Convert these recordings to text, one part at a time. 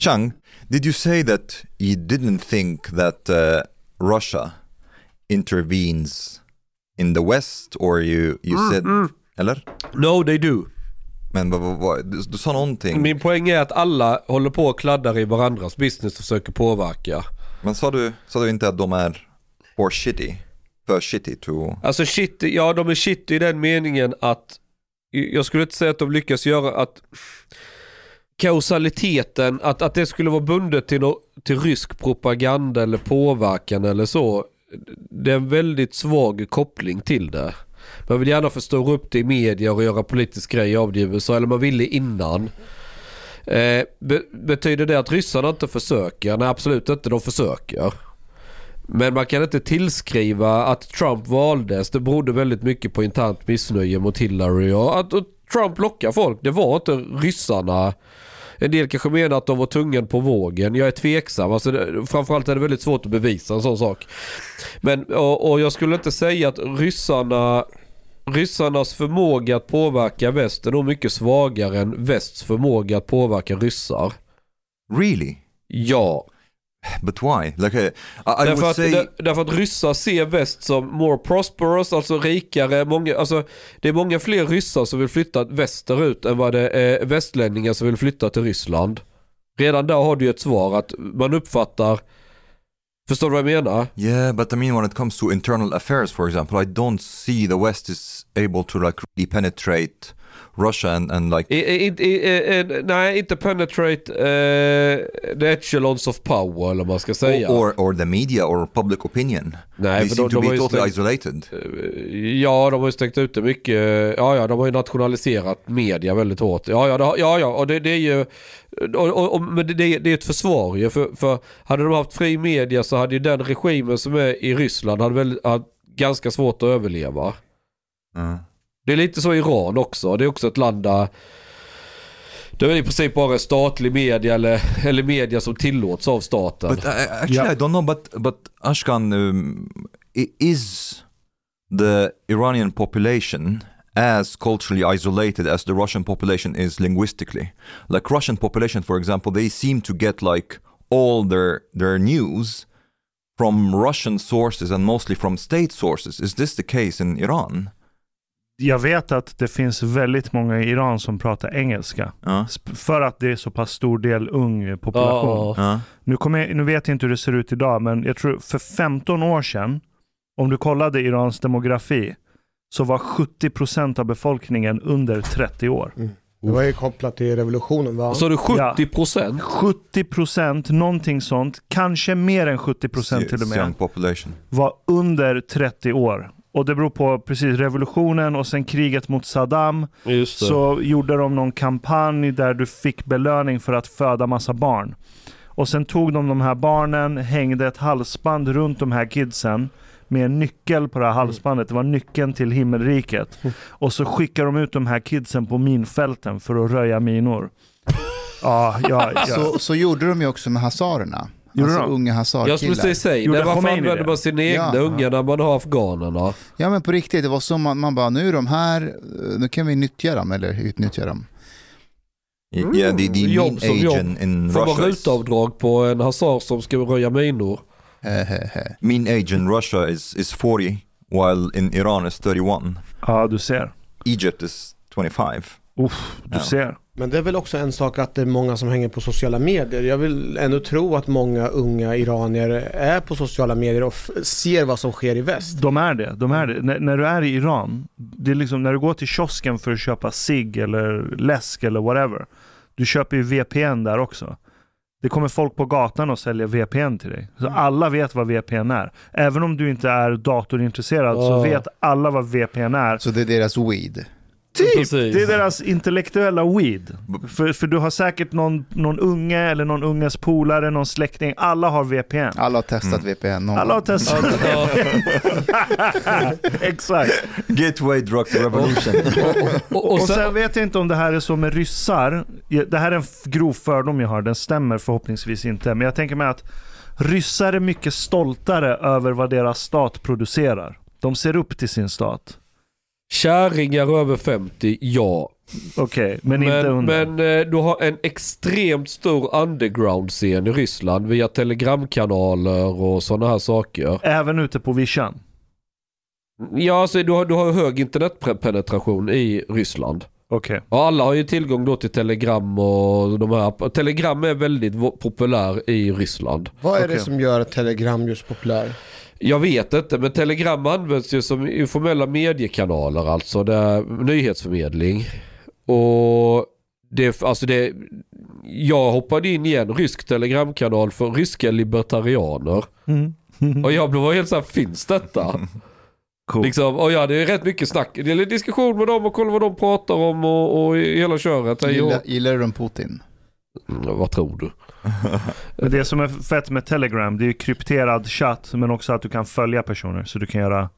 Chang, did you say that you didn't think that uh, Russia intervenes in the West, or you you said, eller? No they do. Men vad, vad, vad, du, du sa någonting. Min poäng är att alla håller på och kladdar i varandras business och försöker påverka. Men sa du, sa du inte att de är for shitty? För shitty to... Alltså shit, ja de är shit i den meningen att jag skulle inte säga att de lyckas göra att kausaliteten, att, att det skulle vara bundet till, no, till rysk propaganda eller påverkan eller så. Det är en väldigt svag koppling till det. Man vill gärna förstora upp det i media och göra politisk grej av det i USA, eller man ville innan. Eh, be, betyder det att ryssarna inte försöker? Nej absolut inte, de försöker. Men man kan inte tillskriva att Trump valdes. Det berodde väldigt mycket på internt missnöje mot Hillary och att och Trump lockar folk. Det var inte ryssarna. En del kanske menar att de var tungan på vågen. Jag är tveksam. Alltså, det, framförallt är det väldigt svårt att bevisa en sån sak. Men, och, och jag skulle inte säga att ryssarna Ryssarnas förmåga att påverka väst är nog mycket svagare än västs förmåga att påverka ryssar. Really? Ja. But why? Like, uh, I, I Därför att, say... där, därför att ryssar ser väst som more prosperous, alltså rikare. Många, alltså, det är många fler ryssar som vill flytta västerut än vad det är västlänningar som vill flytta till Ryssland. Redan där har du ju ett svar att man uppfattar Förstår du vad jag menar? Yeah, but I mean when it comes to internal affairs, for example, I don't see the West is able to like really penetrate Russia and, and like... I, i, i, nej, inte penetrate uh, the echelons of power eller vad man ska säga. Or, or the media or public opinion. Nej, They för seem de- to de be totally stängt- isolated. Ja, de har ju stängt ute mycket. Ja, ja, de har ju nationaliserat media väldigt hårt. Ja, ja, det, ja, ja och det, det är ju... Och, och, och, men det, det är ett försvar ju. För, för hade de haft fri media så hade ju den regimen som är i Ryssland hade väl hade ganska svårt att överleva. Uh. Det är lite så i Iran också. Det är också ett land där det är i princip bara statlig media eller, eller media som tillåts av staten. But I, I- actually, Yeah. I don't know. But but Ashkan, um, is the Iranian population as culturally isolated as the Russian population is linguistically? Like Russian population, for example, they seem to get like all their their news from Russian sources and mostly from state sources. Is this the case in Iran? Jag vet att det finns väldigt många i Iran som pratar engelska. Sp- För att det är så pass stor del ung population. Ja. Nu, kommer jag, nu vet jag inte hur det ser ut idag, men jag tror för 15 år sedan, om du kollade Irans demografi, så var 70% av befolkningen under 30 år. Det var ju kopplat till revolutionen va? Så är det 70 procent? 70%, någonting sånt, kanske mer än 70% till och young med, population. var under 30 år. Och det beror på precis revolutionen och sen kriget mot Saddam. Så gjorde de någon kampanj där du fick belöning för att föda massa barn. Och sen tog de de här barnen, hängde ett halsband runt de här kidsen med en nyckel på det här halsbandet. Det var nyckeln till himmelriket. Och så skickade de ut de här kidsen på minfälten för att röja minor. Ja, ja, ja. Så, så gjorde de ju också med hazarerna. Gjorde alltså de? unga Jag skulle hazarkillar. precis säga, nej, varför använder det? man sina egna Ja. unga när man har afghanerna? Ja men på riktigt, det var som man, man bara, nu är de här, nu kan vi nyttja dem eller utnyttja dem. Yeah, the, the Jobb mean som age jobb. in, in Får man Russia is, rutavdrag på en hasard som ska röja minor? Hehehe. mean age in Russia is, is 40 while in Iran is 31. ja, du ser. Egypt is 25. Uff, du Ja. ser. Men det är väl också en sak att det är många som hänger på sociala medier. Jag vill ändå tro att många unga iranier är på sociala medier och ser vad som sker i väst. De är det. De är det. När, när du är i Iran, det är liksom när du går till kiosken för att köpa cigg eller läsk eller whatever. Du köper ju VPN där också. Det kommer folk på gatan och säljer VPN till dig. Så alla vet vad VPN är. Även om du inte är datorintresserad så Ja. vet alla vad VPN är. Så det är deras weed. Typ! Precis. Det är deras intellektuella weed. För, för du har säkert någon, någon unge eller någon unges polare, någon släkting. Alla har VPN. Alla har testat VPN någon Alla har testat. Ja. Exakt. Gateway drug revolution. Och, Och sen vet jag inte om det här är så med ryssar. Det här är en grov fördom jag har, den stämmer förhoppningsvis inte. Men jag tänker mig att ryssar är mycket stoltare över vad deras stat producerar. De ser upp till sin stat. Kärringar över 50, ja. Okej, men, inte under. men eh, du har en extremt stor underground-scen i Ryssland via telegramkanaler och sådana här saker. Även ute på vischan. Ja, alltså du har, du har hög internetpenetration i Ryssland. Okej. Och alla har ju tillgång då till telegram och de här. Telegram är väldigt populär i Ryssland. Vad är Okej. det som gör Telegram just populär? Jag vet inte, men telegram används ju som informella mediekanaler alltså. Det är nyhetsförmedling. Och det, alltså det, jag hoppade in i en rysk telegramkanal för ryska libertarianer. Mm. Och jag blev helt såhär, finns detta? Cool. Liksom, och ja, det är rätt mycket snack. Det är diskussion med dem och kolla vad de pratar om och, och hela köret. Gillar, gillar de Putin? Mm, vad tror du? Men Det som är fett med Telegram, det är ju krypterad chatt, men också att du kan följa personer. Så du kan göra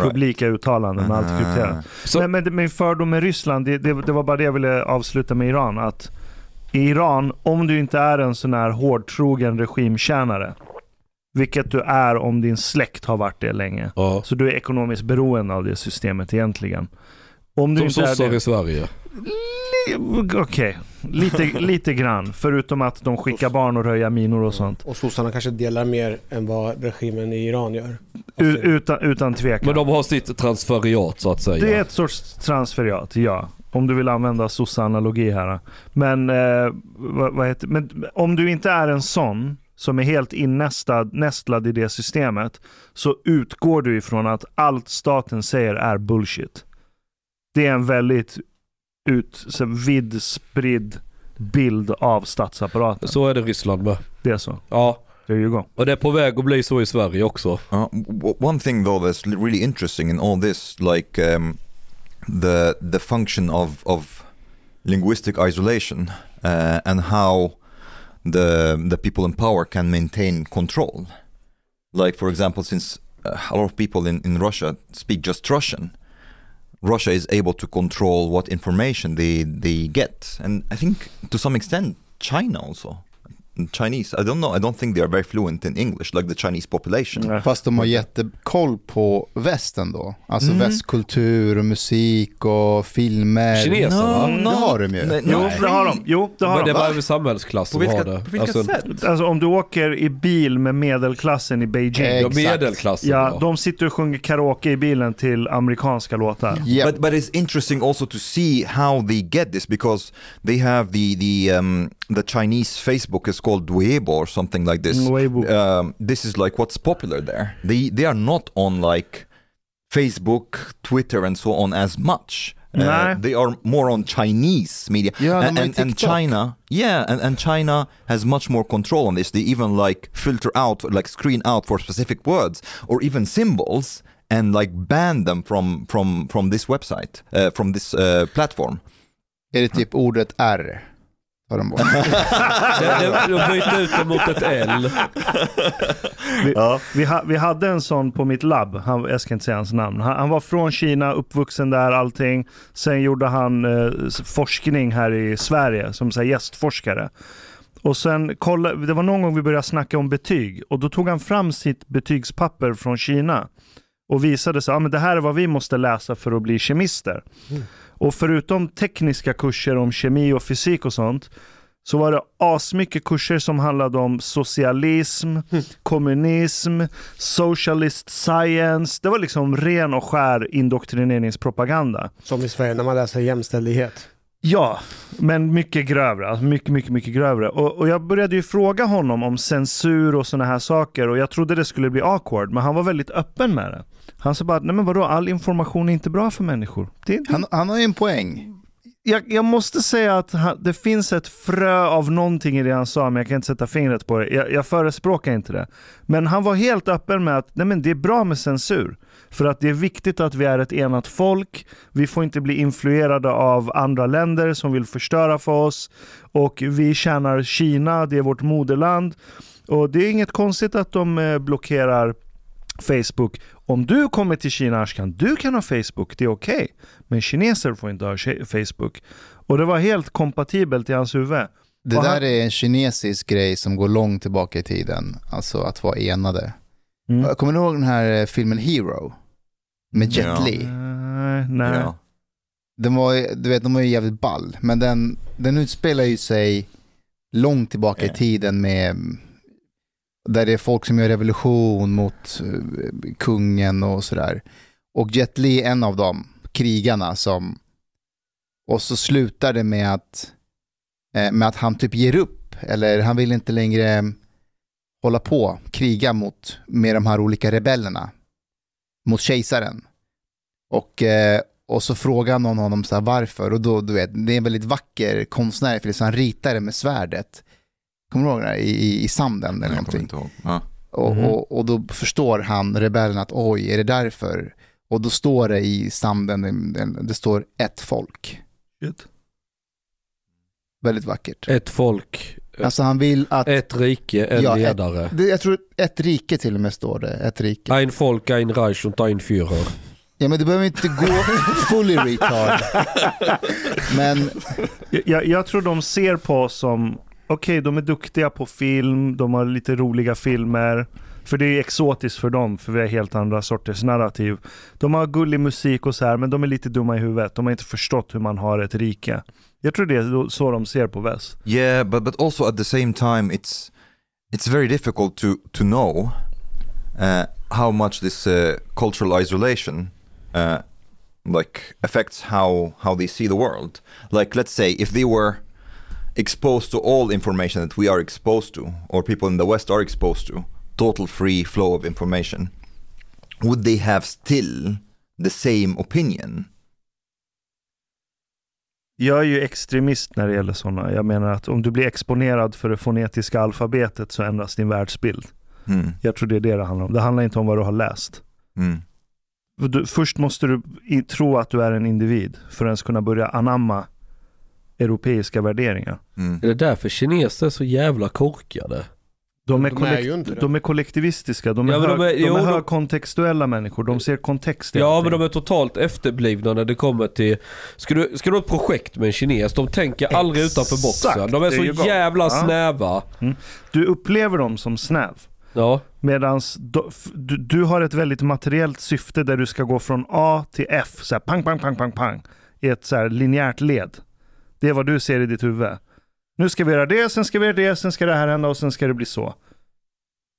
Right. publika uttalanden med allt krypterat. Så- Men, men min fördom med Ryssland, det, det, det var bara det jag ville avsluta med Iran. Att i Iran, om du inte är en sån här hårdtrogen regimtjänare, vilket du är om din släkt har varit det länge, Ja. så du är ekonomiskt beroende av det systemet egentligen. Om du Som inte är sossar i Sverige. Li- Okej, lite, lite grann. Förutom att de skickar barn och röja minor och sånt. Och sossarna kanske delar mer än vad regimen i Iran gör. U- utan, utan tvekan. Men de har sitt transferiat så att säga. Det är ett sorts transferiat, ja. Om du vill använda sossa-analogi här. Men, eh, vad, vad heter, men om du inte är en sån som är helt innästlad nästlad i det systemet så utgår du ifrån att allt staten säger är bullshit. Det är en väldigt ut, så vidd spridd bild av statsapparaten. Så är det Ryssland med. Det är så. Ja. There you go. Och det är på väg att bli så i Sverige också. Uh, one thing though that's really interesting in all this, like um, the the function of of linguistic isolation uh, and how the the people in power can maintain control. Like for example, since uh, a lot of people in in Russia speak just Russian, Russia is able to control what information they they get, and I think to some extent China also. Chinese, I don't know. I don't think they are very fluent in English, like the Chinese population. Nej. Fast de har jättekoll på västen då. Alltså Mm. västkultur och musik och filmer. Kineserna? Mm, Det har de ju. Nej, Jo, det har de. Jo, det har Men det de. är bara samhällsklass På vilka, har det. på vilka Alltså, sätt? Alltså om du åker i bil med medelklassen i Beijing. Ja, medelklassen. Ja, de sitter och sjunger karaoke i bilen till amerikanska låtar. Japp. But but it's interesting also to see how they get this because they have the the um, the Chinese Facebook is called Weibo or something like this. Weibo. Um, this is like what's popular there. They they are not on like Facebook, Twitter, and so on as much. Uh, Nah. they are more on Chinese media, Yeah, and, de har ju and, and China, yeah, and, and China has much more control on this. They even like filter out, like screen out for specific words or even symbols, and like ban them from from from this website, uh, from this uh, platform. Är det typ ordet R? Tar de bort. De, de, de byter ut det mot ett L. Vi, vi, ha, vi hade en sån på mitt labb, han, jag ska inte säga hans namn. Han, han var från Kina, uppvuxen där, allting. Sen gjorde han eh, forskning här i Sverige som så här, gästforskare. Och sen kolla, det var någon gång vi började snacka om betyg och då tog han fram sitt betygspapper från Kina och visade sig, ja men det här är vad vi måste läsa för att bli kemister. Och förutom tekniska kurser om kemi och fysik och sånt, så var det asmycket kurser som handlade om socialism, kommunism, socialist science. Det var liksom ren och skär indoktrineringspropaganda. Som i Sverige när man läser jämställdhet. Ja, men mycket grövre. Alltså mycket, mycket, mycket grövre. Och, och jag började ju fråga honom om censur och sådana här saker och jag trodde det skulle bli awkward, men han var väldigt öppen med det. Han sa bara, nej men vadå, all information är inte bra för människor. Det, det, Han, han har ju en poäng. jag, jag måste säga att han, det finns ett frö av någonting i det han sa, men jag kan inte sätta fingret på det. Jag, jag förespråkar inte det. Men han var helt öppen med att nej men det är bra med censur. För att det är viktigt att vi är ett enat folk. Vi får inte bli influerade av andra länder som vill förstöra för oss. Och vi tjänar Kina, det är vårt moderland. Och det är inget konstigt att de eh, blockerar Facebook. Om du kommer till Kina Ashkan, du kan ha Facebook, det är okej. Men kineser får inte ha Facebook. Och det var helt kompatibelt i hans huvud. Det där är en kinesisk grej som går långt tillbaka i tiden. Alltså att vara enade. Mm. Kommer ni ihåg den här eh, filmen Hero? Med Jet Ja. Li. Nej, nej. Yeah. Den var, ju- du vet, de var ju jävligt ball. Men den, den utspelar ju sig långt tillbaka i Ja. tiden med där det är folk som gör revolution mot eh, kungen och sådär. Och Jet Li är en av dem, krigarna som... Och så slutar det med att, eh, med att han typ ger upp. Eller han vill inte längre hålla på, kriga mot med de här olika rebellerna. Mot kejsaren. Och, eh, och så frågar någon honom så här varför. Och då, du vet, det är en väldigt vacker konstnär, för han ritar det med svärdet. Kommer du ihåg det? I, i, i sanden eller kommer någonting. inte ihåg. Ja. Och, Mhm. och, och då förstår han, rebellen, att oj, är det därför? Och då står det i sanden, det, det står ett folk. Shit. Väldigt vackert. Ett folk, Alltså han vill att, ett rike, en Ja, ett- ledare. det, jag tror ett rike till och med står det, ett rike. Ein Volk, ein Reich und ein Führer. Ja men du behöver inte gå fully retard. Men Jag- Jag, tror de ser på oss som, okej de är duktiga på film, de har lite roliga filmer. För det är exotiskt för dem, för vi har helt andra sorters narrativ. De har gullig musik och så här, men de är lite dumma i huvudet. De har inte förstått hur man har ett rike. Jag tror det är så de ser på väst. Yeah, but but also at the same time, it's it's very difficult to to know uh, how much this uh, cultural isolation uh, like affects how how they see the world. Like, let's say if they were exposed to all information that we are exposed to, or people in the West are exposed to, total free flow of information, would they have still the same opinion? Jag är ju extremist när det gäller sådana. Jag menar att om du blir exponerad för det fonetiska alfabetet så ändras din världsbild. Hmm. Jag tror det är det det handlar om. Det handlar inte om vad du har läst. För Du, först måste du i, tro att du är en individ för att ens kunna börja anamma europeiska värderingar. Hmm. Är det därför kineser är så jävla korkade? De är, De är de är kollektivistiska, de är, Ja, de är- de jo, är de- högkontextuella människor. De ser kontext i Ja allting. men de är totalt efterblivna när det kommer till... Ska du, ska du ha ett projekt med en kines, de tänker aldrig utanför boxen. De är är så bra. jävla Ja. snäva. Du upplever dem som snäv. Ja. Medan du, du har ett väldigt materiellt syfte där du ska gå från A till F, så här, pang, pang, pang, pang, pang, i ett så här linjärt led. Det är vad du ser i ditt huvud. Nu ska vi göra det, sen ska vi göra det, sen ska det här hända och sen ska det bli så.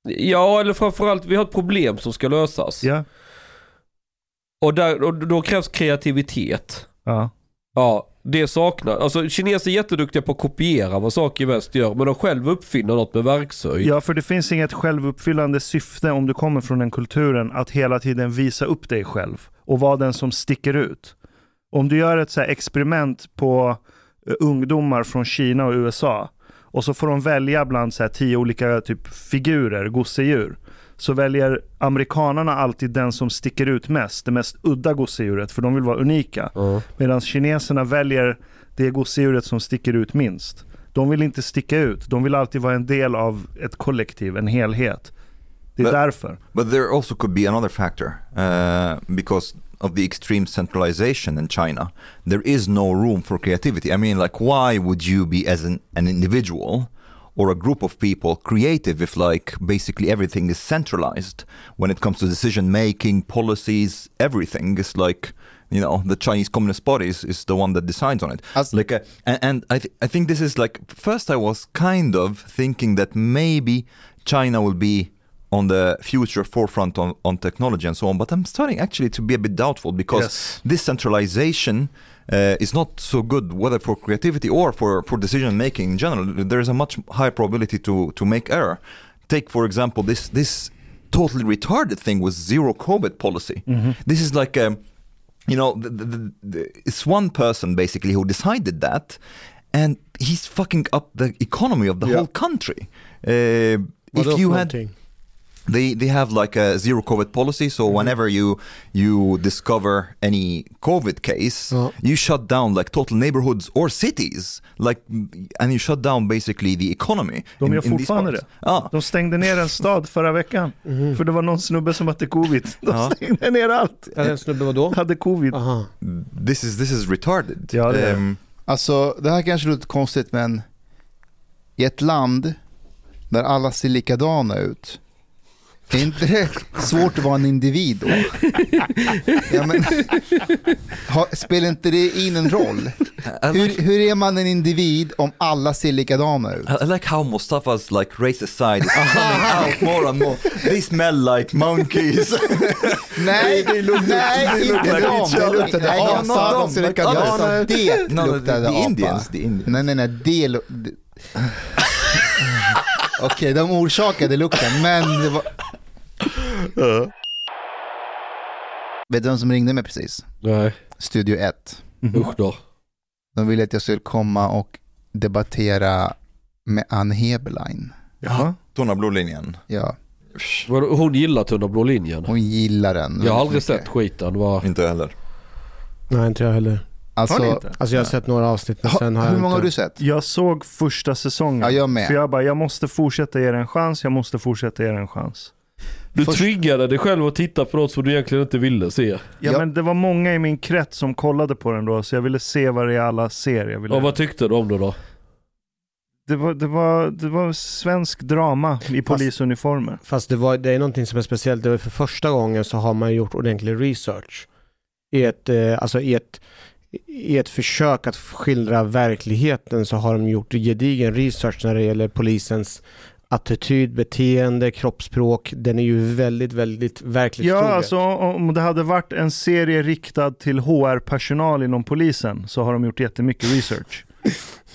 Ja eller framförallt, vi har ett problem som ska lösas. Ja, Och, där, och då krävs kreativitet. ja. Ja, det saknar. Alltså kineser är jätteduktiga på att kopiera vad saker i väst gör, men de själv uppfinner något med verktyg. Ja, för det finns inget självuppfyllande syfte om du kommer från den kulturen att hela tiden visa upp dig själv och vara den som sticker ut. Om du gör ett så experiment på ungdomar från Kina och USA och så får de välja bland så här tio olika typ figurer, gosedjur. så väljer amerikanarna alltid den som sticker ut mest, det mest udda gosedjuret, för de vill vara unika. Ja. Medan kineserna väljer det gosedjuret som sticker ut minst. De vill inte sticka ut, de vill alltid vara en del av ett kollektiv, en helhet. Det är Men- därför. But there also could be another factor uh, because of the extreme centralization in China. There is no room for creativity. I mean, like, why would you be as an, an individual or a group of people creative if, like, basically everything is centralized when it comes to decision making, policies, everything is like. You know, the Chinese Communist Party is, is the one that decides on it. As- like, uh, and, and I, th- I think this is like first I was kind of thinking that maybe China will be on the future forefront on, on technology and so on. But I'm starting actually to be a bit doubtful because Yes. this centralization uh, is not so good, whether for creativity or for, for decision making in general. There is a much higher probability to, to make error. Take, for example, this, this totally retarded thing with zero COVID policy. This is like a, you know, the, the, the, the, it's one person basically who decided that, and he's fucking up the economy of the Yeah. whole country. Uh, Vadå if you had någonting? They they have like a zero covid policy so whenever you you discover any covid case Ja. you shut down like total neighborhoods or cities like and you shut down basically the economy De in- gör fortfarande det. Ja. De stängde ner en stad förra veckan. För det var någon snubbe som hade covid. De Ja. stängde ner allt. Ja, den snubben vadå? Hade covid. Aha. this is this is retarded Ja, det är det. Um, Alltså det här kanske låter konstigt men i ett land där alla ser likadana ut, är inte det svårt att vara en individ då? Ja, men, ha, spelar inte det in en roll? Hur, hur är man en individ om alla ser likadana ut? I like how Mustafa's like racist side is coming out more and more. They smell like monkeys. Nej, nej, look inte dem. Det luktade Ja, apa. not them, De ser likadana ut. Det luktade apa. Nej, nej, nej, det... Okej, de orsakade lukten, men det var... Vet du vem som ringde mig precis? Nej, Studio 1. usch då. De ville att jag skulle komma och debattera med Ann Heberlein. Jaha. Tunna blodlinjen. Ja, Vadå, Hon gillar Tunna blå linjen. hon gillar den. Jag har aldrig väldigt sett mycket. skiten. Var... Inte jag heller. Nej, inte jag heller. Alltså, Har ni inte? Alltså jag har sett några avsnitt men sen har ha, jag hur många har inte... du sett? Jag såg första säsongen. Ja, jag med. För jag bara, jag måste fortsätta ge det en chans, jag måste fortsätta ge det en chans. Du Först- tvingade dig själv att titta på något som du egentligen inte ville se. Ja, Ja. men det var många i min krets som kollade på den då, så jag ville se vad det är alla ser. Jag ville... Och vad tyckte du om det då? det, var, det, var, det var svensk drama i polisuniformer. Fast det, var, det är någonting som är speciellt. Det var för första gången så har man gjort ordentlig research. I ett, eh, alltså i ett, i ett försök att skildra verkligheten så har de gjort gedigen research när det gäller polisens attityd, beteende, kroppsspråk. Den är ju väldigt, väldigt verkligt Ja, alltså om det hade varit en serie riktad till HR-personal inom polisen så har de gjort jättemycket research.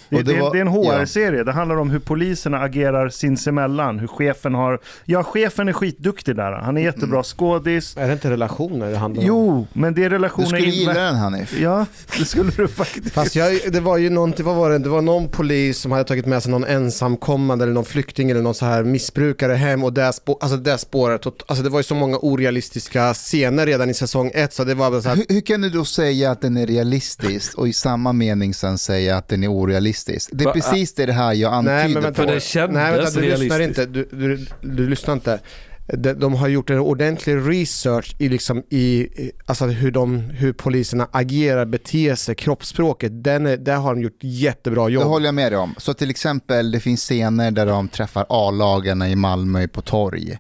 Det, det var- det är en HR-serie. Det handlar om hur poliserna agerar sinsemellan. Hur chefen har... Ja, chefen är skitduktig där. Han är jättebra Mm. skådis. Är det inte relationer det handlar om? Jo, men det är Du relationer... skulle in- gilla den Hanif. Ja, det skulle du faktiskt. Fast jag, det var ju någonting, vad var det? Det var någon polis som hade tagit med sig någon ensamkommande eller någon flykting eller någon så här missbrukare hem och det, spå, alltså det spåret, alltså det var ju så många orealistiska scener redan i säsong ett så det var bara så här, Hur, hur kan du då säga att den är realistisk och i samma mening sen säga att den är orealistisk? Det är Va- precis det här jag antyder Nej men vänta, För det kändes nej, vänta du lyssnar realistiskt. inte, du, du, du lyssnar inte. De, de har gjort en ordentlig research i, liksom i i- alltså hur, de, hur poliserna agerar, beter sig, kroppsspråket. Den är, där har de gjort jättebra Det jobb. håller jag med dig om. Så till exempel det finns scener där de träffar A-lagarna i Malmö på torg.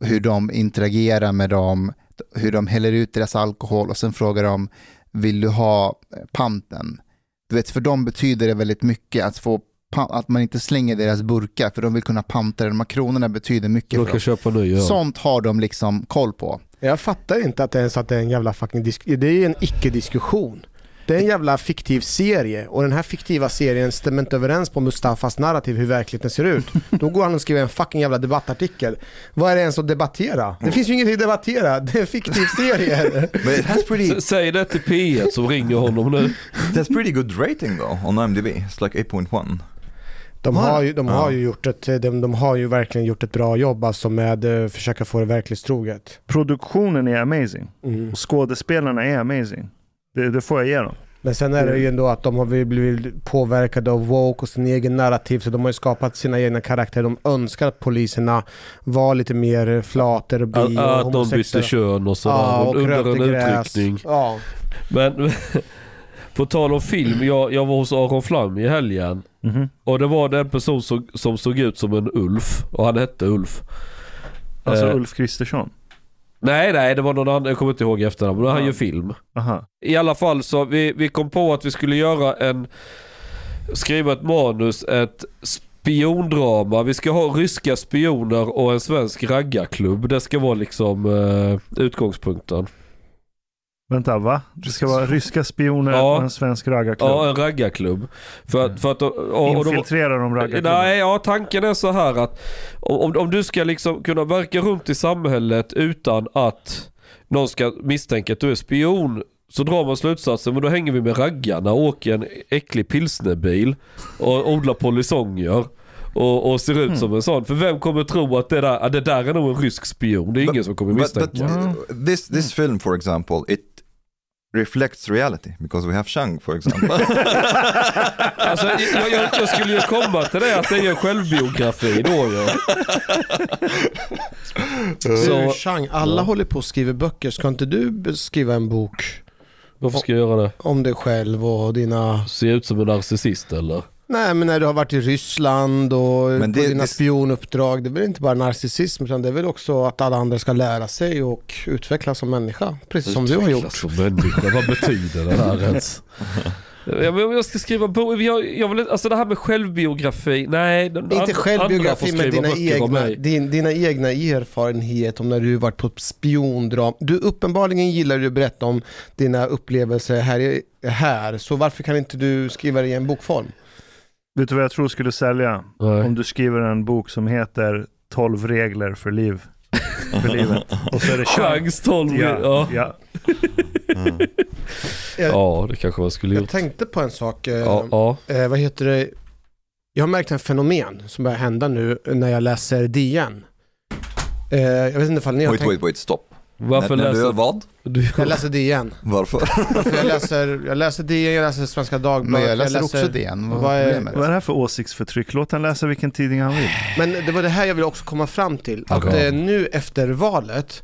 Hur de interagerar med dem, hur de häller ut deras alkohol och sen frågar de vill du ha eh, panten? Du vet, för dem betyder det väldigt mycket att få att man inte slänger deras burkar för de vill kunna panta det. De här kronorna betyder mycket De för kan dem. köpa ny öl. Sånt har de liksom koll på. Jag fattar inte att det ens att det är en jävla fucking disk- Det är ju en icke-diskussion. Det är en jävla fiktiv serie och den här fiktiva serien stämmer inte överens på Mustafas narrativ hur verkligheten ser ut. Då går han och skriver en fucking jävla debattartikel. Vad är det ens att debattera? Det finns ju ingenting att debattera. Det är en fiktiv serie. Pretty, Säg det till P1 som ringer honom nu. it has pretty good rating though on IMDb. It's like 8.1. De, Har ju, de, har ju gjort ett, de, de har ju verkligen gjort ett bra jobb alltså med eh, försöka få det verklighetstroget. Produktionen är amazing. Mm. Och skådespelarna är amazing. Det, det får jag ge dem. Men sen är det ju ändå att de har blivit påverkade av woke och sin egen narrativ så de har ju skapat sina egna karaktärer. De önskar att poliserna var lite mer flater och bi Att, och att de bytte kön och sådär. Ja, och under en utryckning. Ja. Men på tal om film, jag, jag var hos Aron Flam i helgen. Mhm. Och det var den person som, som såg ut som en Ulf. Och han hette Ulf. Alltså Eh, Ulf Kristersson. Nej, nej, det var någon annan. Jag kommer inte ihåg efternamn. Men han gör film. Aha. I alla fall så vi, vi kom på att vi skulle göra en skriva ett manus, ett spiondrama. Vi ska ha ryska spioner och en svensk raggarklubb. Det ska vara liksom eh, utgångspunkten. Vänta, va? Det ska vara ryska spioner Ja. och en svensk raggarklubb. Ja, en raggarklubb. För att, för att, och, och, och de, Infiltrerar de raggarklubben? Nej, ja tanken är så här att om, om du ska liksom kunna verka runt i samhället utan att någon ska misstänka att du är spion så drar man slutsatsen, men då hänger vi med raggarna och åker en äcklig pilsnerbil och odlar polisonger. Och, och ser ut Hmm. som en sån. För vem kommer tro att det där, att det där är nog en rysk spion? Det är ingen som kommer But, misstänka. but uh, this this film, for example, it reflects reality because we have Shang, for example. Alltså, jag, jag, jag skulle ju komma till det att det är en självbiografi då ju. Du, Så, Chang, alla håller på och skriver böcker. Ska inte du skriva en bok varför ska jag göra det? om dig själv och dina... Ser jag ut som en narcissist eller? Nej, men när du har varit i Ryssland och Men på det- dina det- spionuppdrag. Det är väl inte bara narcissism utan det är väl också att alla andra ska lära sig och utvecklas som människa. Precis som du har gjort. Som människa, vad betyder det där ens? Ja, men om jag ska skriva bok, jag, jag vill, alltså det här med självbiografi, nej. Inte självbiografi men dina egna, din, dina egna erfarenheter om när du varit på spiondram. Du uppenbarligen gillar du att berätta om dina upplevelser här, här. Så varför kan inte du skriva det i en bokform? Vet du vad jag tror skulle sälja? Nej. Om du skriver en bok som heter 12 regler för liv. För livet. Och så är det. Chans 12 ja. Ja, Ja. ja. ja, det kanske man skulle Jag gjort. tänkte på en sak. eh, Ja, ja. Eh, vad heter det? Jag har märkt en fenomen som börjar hända nu när jag läser DN. Eh, jag vet inte ifall ni har wait, tänkt... wait, wait, stop. Varför när, när du läser är vad? du? Jag läser DN. Varför? För jag, läser, jag läser DN, jag läser Svenska Dagbladet. Men jag läser också DN. Vad vad är? Vad är det här för åsiktsförtryck? Låt han läsa vilken tidning han vill. Men det var det här jag ville också komma fram till. Att Okej. eh, nu efter valet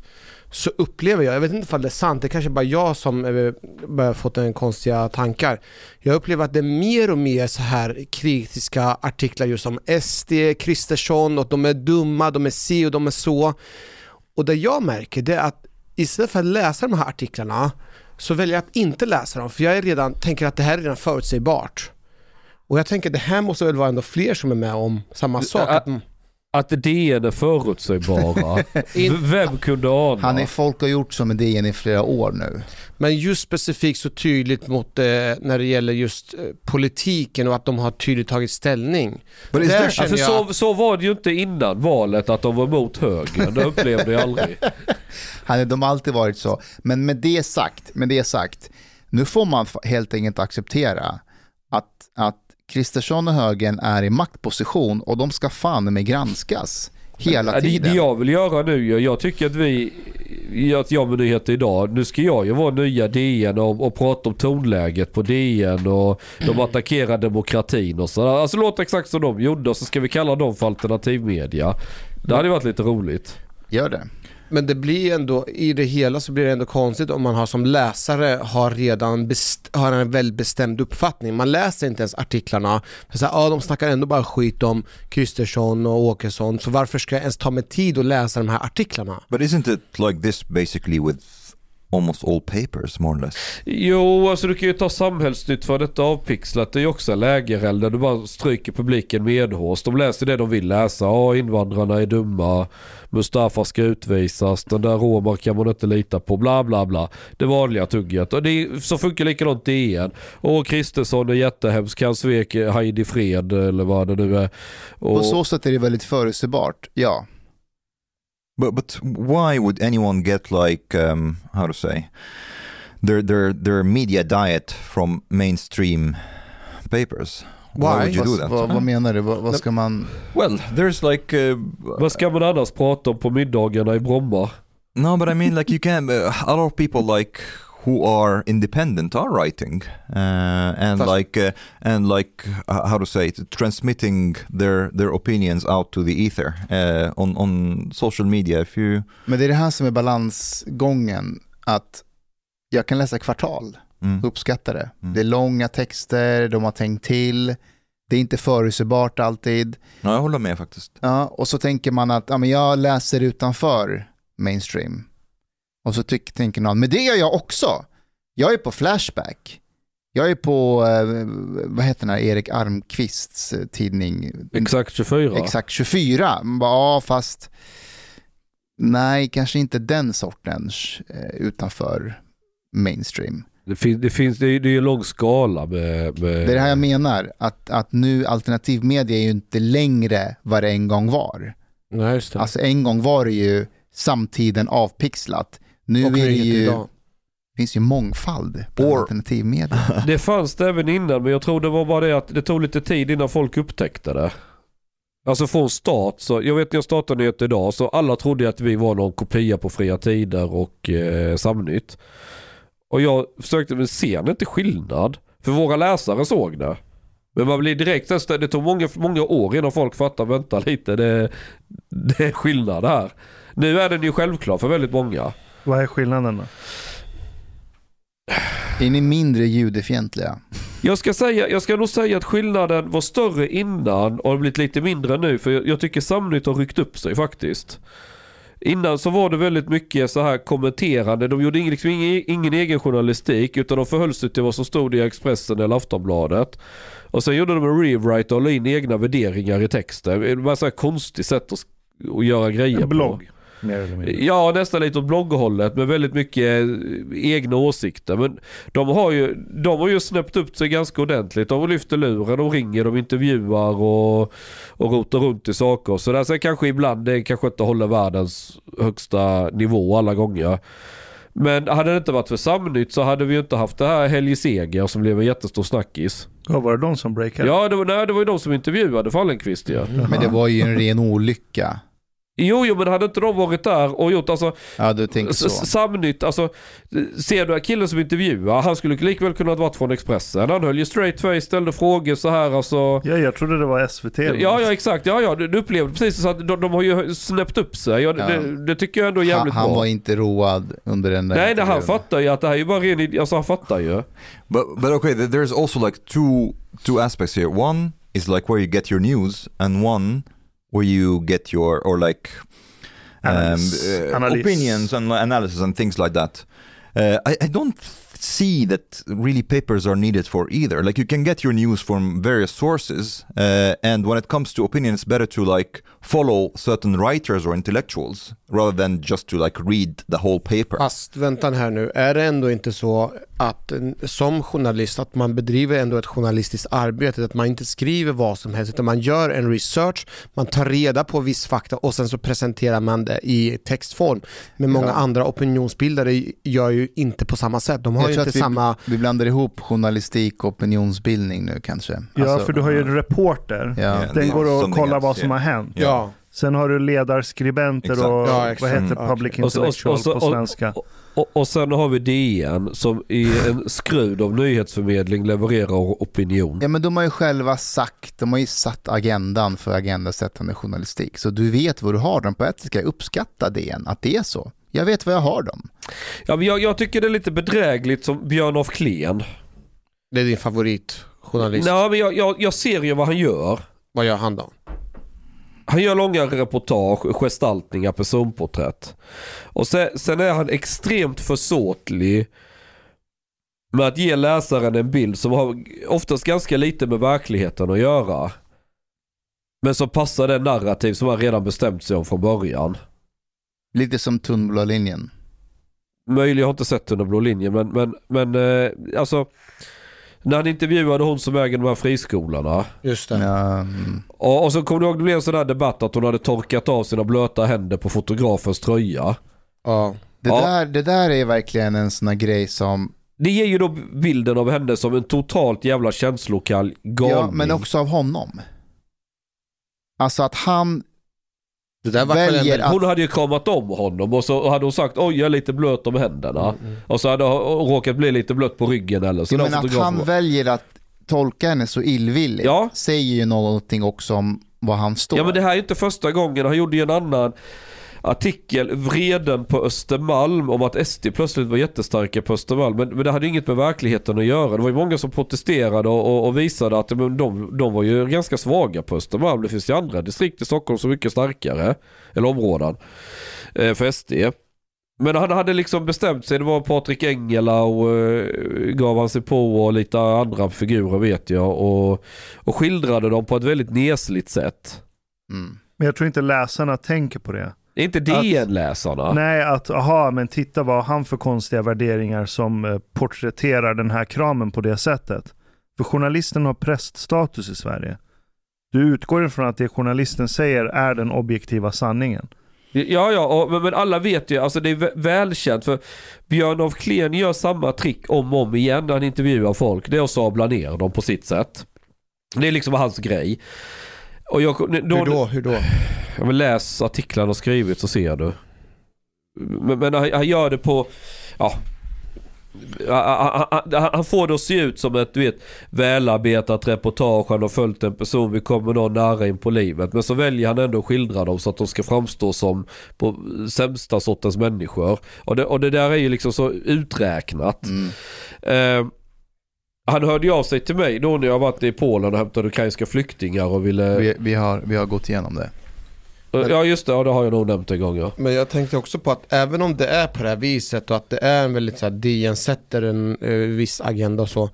så upplever jag, jag vet inte ifall det är sant, det är kanske bara jag som eh, börjar fått en konstiga tankar. Jag upplever att det är mer och mer så här kritiska artiklar just om SD, Kristersson och de är dumma, de är si och de är så. Och det jag märker det är att istället för att läsa de här artiklarna så väljer jag att inte läsa dem för jag är redan, tänker att det här är redan förutsägbart. Och jag tänker det här måste väl vara ändå fler som är med om samma sak. Ä- Att, DN är förutsägbara. Vem kunde ana? Han är folk har gjort som med DN i flera år nu. Men just specifikt så tydligt mot eh, när det gäller just eh, politiken och att de har tydligt tagit ställning. Där känner för jag, så, så var det ju inte innan valet att de var emot högern. Det upplevde jag aldrig. Han, är- de har alltid varit så. Men med det sagt, med det sagt, nu får man helt enkelt acceptera att, att Kristersson och högern är i maktposition och de ska fan med granskas hela Ja, det, tiden. det jag vill göra nu, jag, jag tycker att vi, att jag med nyheter idag, nu ska jag ju vara nya DN och, och prata om tonläget på DN och de attackerar demokratin och så. Alltså låt exakt som de gjorde och så ska vi kalla dem för alternativmedia. Det hade varit lite roligt. Gör det men det blir ändå, i det hela så blir det ändå konstigt om man har som läsare har redan best, har en väldigt bestämd uppfattning. Man läser inte ens artiklarna. För så här, ja, de snackar ändå bara skit om Kristersson och Åkesson, så varför ska jag ens ta mig tid att läsa de här artiklarna? but isn't it like this basically with almost all papers, more or less? Jo, alltså du kan ju ta samhällsnytt för detta avpixlat. Det är ju också en lägereld där du bara stryker publiken medhårs. De läser det de vill läsa. Ja, invandrarna är dumma. Mustafa ska utvisas. Den där romar kan man inte lita på. Bla bla bla. Det vanliga tugget. Och det är, så funkar likadant DN. Och Kristersson är jättehemsk. Han svek Heidi Fred eller vad det nu är. Och, På så sätt är det väldigt förutsägbart, ja. But but why would anyone get like um, how to say their their their media diet from mainstream papers? Why would you do that? vad, vad menar du? Vad, vad ska man... Well, there's like uh, Vad ska man annars prata om på middagarna i Bromma? no, but I mean like you can. Uh, a lot of people like who are independent are writing uh, and Fast- like uh, and like uh, how to say it, transmitting their their opinions out to the ether uh, on on social media. If you Men det är det här som är balansgången. Att jag kan läsa kvartal, mm, uppskatta det. Mm. Det är långa texter, de har tänkt till. Det är inte förutsägbart alltid. ja, jag håller med faktiskt. Ja, och så tänker man att ja, men jag läser utanför mainstream. Och så tyck, tänker någon, men det gör jag också. Jag är på Flashback. Jag är på, eh, vad heter den här, Erik Armqvists eh, tidning? Exakt 24. Exakt 24. Man bara, ja fast nej, kanske inte den sortens eh, utanför mainstream. Det, fin, det finns, det är, det är en lång skala med... med Det är det här jag menar, att, att nu alternativ media är ju inte längre vad det en gång var. Nej, just det. Alltså en gång var det ju samtiden avpixlat. Nu och är det ju, idag. finns ju mångfald på Or- alternativ media. Det fanns det även innan men jag tror det var bara det att det tog lite tid innan folk upptäckte det. Alltså från start, så jag vet när jag startade nyheter idag så alla trodde att vi var någon kopia på Fria Tider och eh, Samnytt. Och jag försökte, men ser ni inte skillnad? För våra läsare såg det. Men man blir direkt, nästan- det tog många, många år innan folk fattar, vänta lite, det, det är skillnad här. Nu är den ju självklar för väldigt många. Vad är skillnaden då? Är ni mindre judefientliga? Jag ska, säga, jag ska nog säga att skillnaden var större innan och har blivit lite mindre nu. För jag, jag tycker Samnytt har ryckt upp sig faktiskt. Innan så var det väldigt mycket så här kommenterande. De gjorde liksom ingen, ingen egen journalistik utan de förhöll sig till vad som stod i Expressen eller Aftonbladet. Och sen gjorde de en rewrite och la in egna värderingar i texten. Det var här konstigt sätt att, att göra grejer En blogg. på. Mer eller mindre. Ja, nästan lite åt blogghållet med väldigt mycket eh, egna åsikter. Men de har ju, de har ju snäppt upp sig ganska ordentligt. De lyfter luren, de ringer, de intervjuar och, och rotar runt i saker. Så där. Sen kanske ibland det kanske inte håller världens högsta nivå alla gånger. Men hade det inte varit för Samnytt så hade vi ju inte haft det här Helge Seger som blev en jättestor snackis. Ja, var det de som breakade? Ja, det var, nej, det var ju de som intervjuade Fallenkvist ja. Men det var ju en ren olycka. Jo, jo, men hade inte de varit där och gjort, alltså Ja, du tänker så. Samnytt, alltså ser du killen som intervjuar, han skulle likväl kunna ha varit från Expressen. Han höll ju straight face, ställde frågor så här alltså. Ja, jag trodde det var SVT. Ja, ja exakt, ja, ja, du, du upplevde precis så att de, de har ju snäppt upp sig. Ja, Ja. det, det tycker jag ändå är Han, jävligt han bra. var inte road under den där Nej, nej, han fattar ju att det här är ju bara ren alltså han fattar ju. But but okay, th- there's also like two two aspects here. One is like where you get your news, and one where you get your or like um, Analys. uh, Analys. opinions and analysis and things like that. Uh, I, I don't see that really papers are needed for either. Like you can get your news from various sources, uh, and when it comes to opinion, it's better to like follow certain writers or intellectuals rather than just to like read the whole paper. Fast vänta här nu, är det ändå inte så att en- som journalist att man bedriver ändå ett journalistiskt arbete, att man inte skriver vad som helst utan man gör en research, man tar reda på viss fakta och sen så presenterar man det i textform. Men många Ja. andra opinionsbildare gör ju inte på samma sätt. De har Jag ju inte vi, samma... vi blandar ihop journalistik och opinionsbildning nu kanske. Ja, Alltså, för du har ju en reporter. Ja. Den det- går och kollar vad som har hänt. Ja. Sen har du ledarskribenter Exakt. och Ja, vad heter Mm. public Och så- och- intellectual och så- på och- svenska. Och, och, sen har vi DN som i en skrud av nyhetsförmedling levererar opinion. Ja men de har ju själva sagt, de har ju satt agendan för agendasättande journalistik. Så du vet vad du har dem på ett sätt ska jag uppskatta än, att det är så. Jag vet vad jag har dem. Ja, men jag, jag tycker det är lite bedrägligt som Björn af Kleen. Det är din favoritjournalist. Nej, men jag, jag, jag ser ju vad han gör. Vad gör han då? Han gör långa reportage, gestaltningar, personporträtt. Och sen, sen är han extremt försåtlig med att ge läsaren en bild som har oftast ganska lite med verkligheten att göra. Men som passar den narrativ som han redan bestämt sig om från början. Lite som tunnblå linjen. Möjligen, jag har inte sett under blå linjen men, men, men eh, alltså när han intervjuade hon som äger de här friskolorna. Just det. Ja, mm. Och, och så kommer du ihåg det blev en sån där debatt att hon hade torkat av sina blöta händer på fotografens tröja. Ja. det, Ja. där, det där är verkligen en sån här grej som Det ger ju då bilden av henne som en totalt jävla känslokall galning. Ja, men också av honom. Alltså att han Det där var väl väljer att... Hon hade ju kramat om honom och så hade hon sagt oj jag är lite blöt om händerna. Och så hade hon råkat bli lite blött på ryggen eller så. Ja, men att han var- väljer att tolka henne så illvilligt Ja. säger ju någonting också om vad han står. Ja men det här är inte första gången. Han gjorde ju en annan artikel, Vreden på Östermalm, om att SD plötsligt var jättestarka på Östermalm. Men, men det hade ju inget med verkligheten att göra. Det var ju många som protesterade och, och, och visade att men de, de var ju ganska svaga på Östermalm. Det finns ju andra distrikt i Stockholm som är mycket starkare, eller områden, eh, för SD. Men han hade liksom bestämt sig, det var Patrik Engela och eh, gav han sig på och lite andra figurer vet jag. Och, och skildrade dem på ett väldigt nesligt sätt. Mm. Men jag tror inte läsarna tänker på det. Är inte DN-läsarna? Nej, att aha, men titta vad han för konstiga värderingar som eh, porträtterar den här kramen på det sättet. För journalisten har präststatus i Sverige. Du utgår ifrån att det journalisten säger är den objektiva sanningen. Ja, ja, och, men, alla vet ju, alltså det är vä- välkänt för Björn af Kleen gör samma trick om och om igen när han intervjuar folk. Det är att sabla ner dem på sitt sätt. Det är liksom hans grej. Och jag, då, hur då? Hur då? Ja, men läs artiklarna och skrivit så ser du. Men, men han, han gör det på, ja. Han, han, han- han får det att se ut som ett du vet, välarbetat reportage. Han har följt en person, vi kommer någon nära in på livet. Men så väljer han ändå att skildra dem så att de ska framstå som på sämsta sortens människor. Och det, och det där är ju liksom så uträknat. Mm. Eh, han hörde ju av sig till mig då när jag varit i Polen och hämtade ukrainska flyktingar och ville... Vi, vi, har, vi har gått igenom det. Ja just det, ja, det har jag nog nämnt en gång ja. Men jag tänkte också på att även om det är på det här viset och att det är en väldigt så här, DN sätter en eh, viss agenda och så.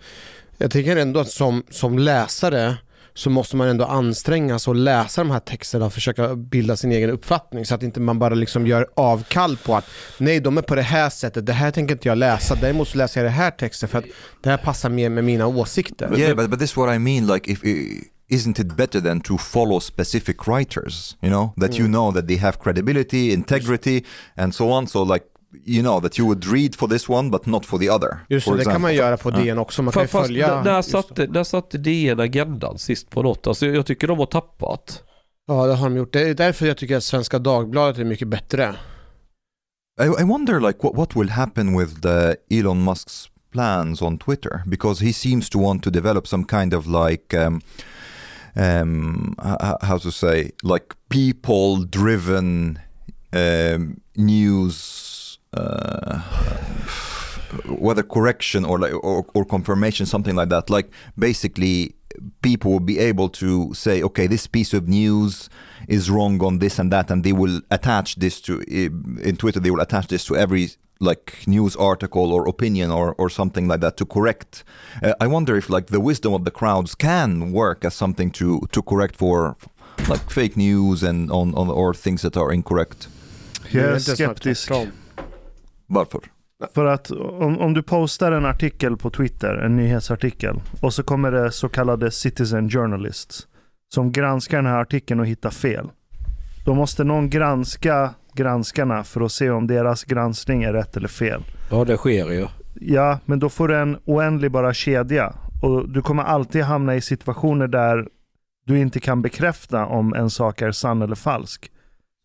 Jag tycker ändå att som, som läsare så måste man ändå anstränga sig och läsa de här texterna och försöka bilda sin egen uppfattning så att inte man bara liksom gör avkall på att nej de är på det här sättet, det här tänker inte jag läsa, däremot så läser jag det här texten för att det här passar mer med mina åsikter. Yeah, but, but this is what I mean. Like, if isn't it better than to follow specific writers? You know that you know that they have credibility, integrity, and so on. So like, you know that you would read for this one, but not for the other. Just det, det kan man göra på DN också, man kan Fast följa... just- satte, när satte DN agendan sist på något? Alltså jag tycker de har tappat. Ja det har de gjort, det är därför jag tycker att Svenska Dagbladet är mycket bättre. I, I wonder like what, what will happen with the Elon Musk's plans on Twitter because he seems to want to develop some kind of like um, um, how to say like people driven um, news whether correction or like or, or confirmation something like that like basically people will be able to say okay this piece of news is wrong on this and that and they will attach this to in twitter they will attach this to every like news article or opinion or, or something like that to correct. Uh, i wonder if like the wisdom of the crowds can work as something to to correct for like fake news and on, on or things that are incorrect. Jag är skeptisk. Varför För att om, om du postar en artikel på Twitter, en nyhetsartikel, och så kommer det så kallade citizen journalists som granskar den här artikeln och hittar fel. Då måste någon granska granskarna för att se om deras granskning är rätt eller fel. Ja det sker ju. Ja, men då får du en oändlig bara kedja. Och du kommer alltid hamna i situationer där du inte kan bekräfta om en sak är sann eller falsk.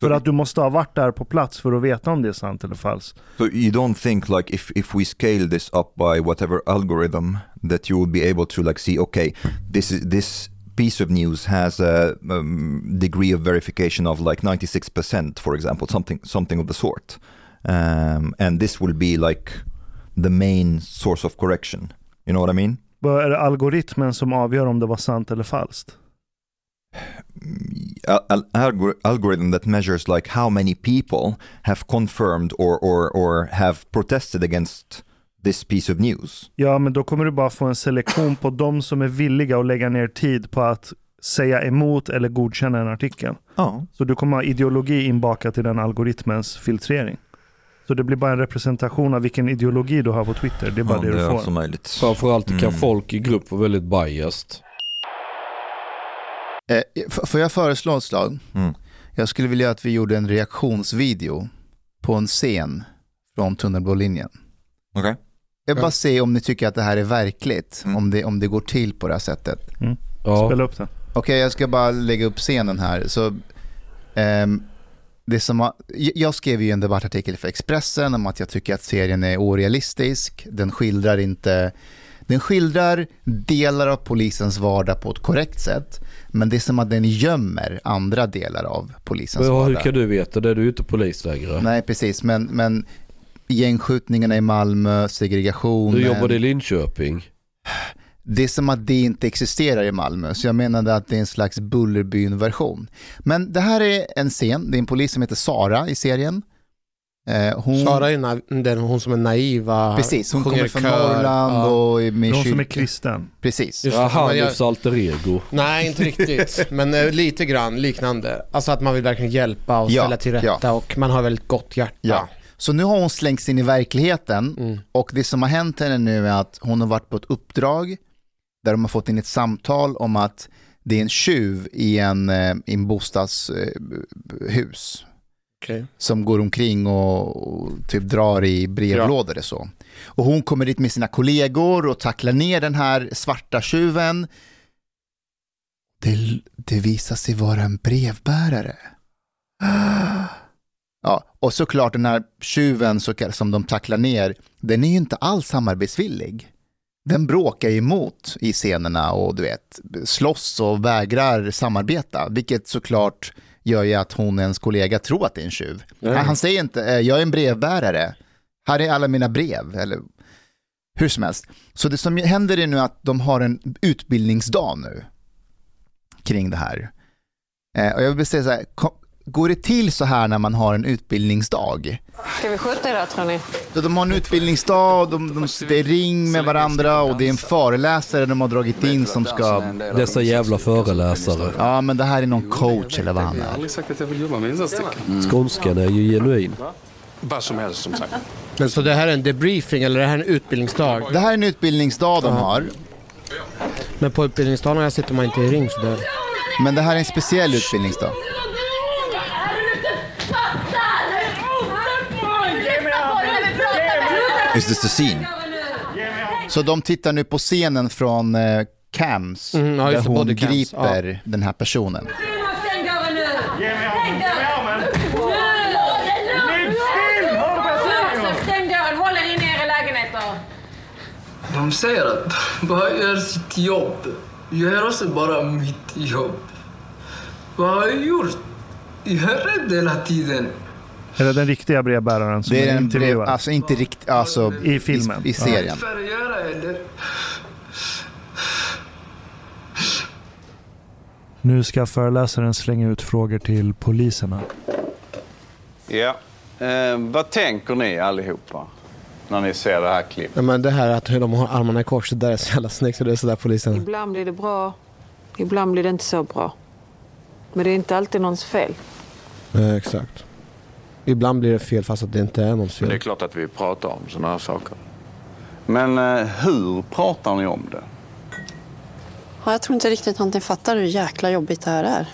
För att du måste ha varit där på plats för att veta om det är sant eller falskt. So you don't think like if if we scale this up by whatever algorithm that you would be able to like see okay this is this piece of news has a um, degree of verification of like 96% for example something something of the sort um, and this will be like the main source of correction you know what I mean Vad är det algoritmen som avgör om det var sant eller falskt? Al- al- algor- algorithm that measures like how many people have confirmed or or or have protested against this piece of news Ja, men då kommer du bara få en selektion på de som är villiga att lägga ner tid på att säga emot eller godkänna en artikel. oh Så du kommer ha ideologi inbakat i den algoritmens filtrering. Så det blir bara en representation av vilken ideologi du har på Twitter. Det är bara Ja, det du är får. Framförallt kan Mm. folk i grupp vara väldigt biased. Eh, får jag föreslå ett slag? Mm. Jag skulle vilja att vi gjorde en reaktionsvideo på en scen från tunnelblålinjen. Okej. Jag vill bara se om ni tycker att det här är verkligt. Mm. Om, det, om det går till på det här sättet. Ja. Spela upp den. Okej, jag ska bara lägga upp scenen här. Så, ehm, det som har, jag- jag skrev ju en debattartikel för Expressen om att jag tycker att serien är orealistisk. Den skildrar inte... Den skildrar delar av polisens vardag på ett korrekt sätt. Men det är som att den gömmer andra delar av polisens Men, ja, hur vardag. kan du veta det? Du är ju inte polis längre. Nej, precis. Men, men gängskjutningarna i Malmö, segregationen. Du jobbade i Linköping. Det är som att det inte existerar i Malmö, så jag menade att det är en slags Bullerbyn-version. Men det här är en scen, det är en polis som heter Sara i serien. Eh, hon, Sara är na- den hon som är naiva. precis, hon kommer i från kör. Norrland Ja. och är med De som är kristen. Precis. Ja, jag- Hanifs alter ego. Nej, inte riktigt. Men eh, lite grann liknande. Alltså att man vill verkligen hjälpa och Ja, ställa till rätta och man har väldigt gott hjärta. Ja. Så nu har hon slängts in i verkligheten Mm. och det som har hänt henne nu är att hon har varit på ett uppdrag där de har fått in ett samtal om att det är en tjuv i en, eh, i en bostadshus Okej. som går omkring och, och typ drar i brevlådor och så. Och hon kommer dit med sina kollegor och tacklar ner den här svarta tjuven. Det, det visar sig vara en brevbärare. Ja, och såklart den här tjuven som de tacklar ner, den är ju inte alls samarbetsvillig. Den bråkar emot i scenerna och du vet, slåss och vägrar samarbeta, vilket såklart gör ju att hon, ens kollega, tror att det är en tjuv. Han, han säger inte, eh, jag är en brevbärare, här är alla mina brev, eller hur som helst. Så det som händer är nu att de har en utbildningsdag nu kring det här. Eh, och jag vill säga så här, går det till så här när man har en utbildningsdag? Ska vi skjuta idag tror ni? Så de har en utbildningsdag, och de, de sitter i ring med varandra och det är en föreläsare de har dragit in som ska... Dessa jävla föreläsare. Ja, men det här är någon coach eller vad han är. aldrig sagt att jag vill jobba med insatsstyrkan. Skånskan är ju genuin. Vad som helst som sagt. Men så det här är en debriefing eller det här är en utbildningsdag? Det här är en utbildningsdag de har, Men på utbildningsdagarna sitter man inte i ring sådär. men det här är en speciell utbildningsdag. Is this the scene? Så de tittar nu på scenen från eh, Cams, Mm, ja, där just det, hon body cams, griper den här personen. Stäng dörren, håll er inne i era lägenheter. De säger att bara gör sitt jobb. Gör också bara mitt jobb. Vad har jag gjort? Jag är rädd hela tiden. Är det den riktiga brevbäraren som Det är är en brev, alltså inte riktigt, alltså I filmen. i, i serien. Nu ska föreläsaren slänga ut frågor till poliserna. Ja. Eh, vad tänker ni allihopa när ni ser det här klippet? Ja, men det här att hur de har armarna i kors, det där är så jävla snyggt. Så det är sådär polisen... Ibland blir det bra, ibland blir det inte så bra. Men det är inte alltid någons fel. Ja, exakt. Ibland blir det fel fast att det inte är någons Men det är fel. klart att vi pratar om sådana här saker. Men eh, hur pratar ni om det? Ja, jag tror inte riktigt att ni fattar hur jäkla jobbigt det här är.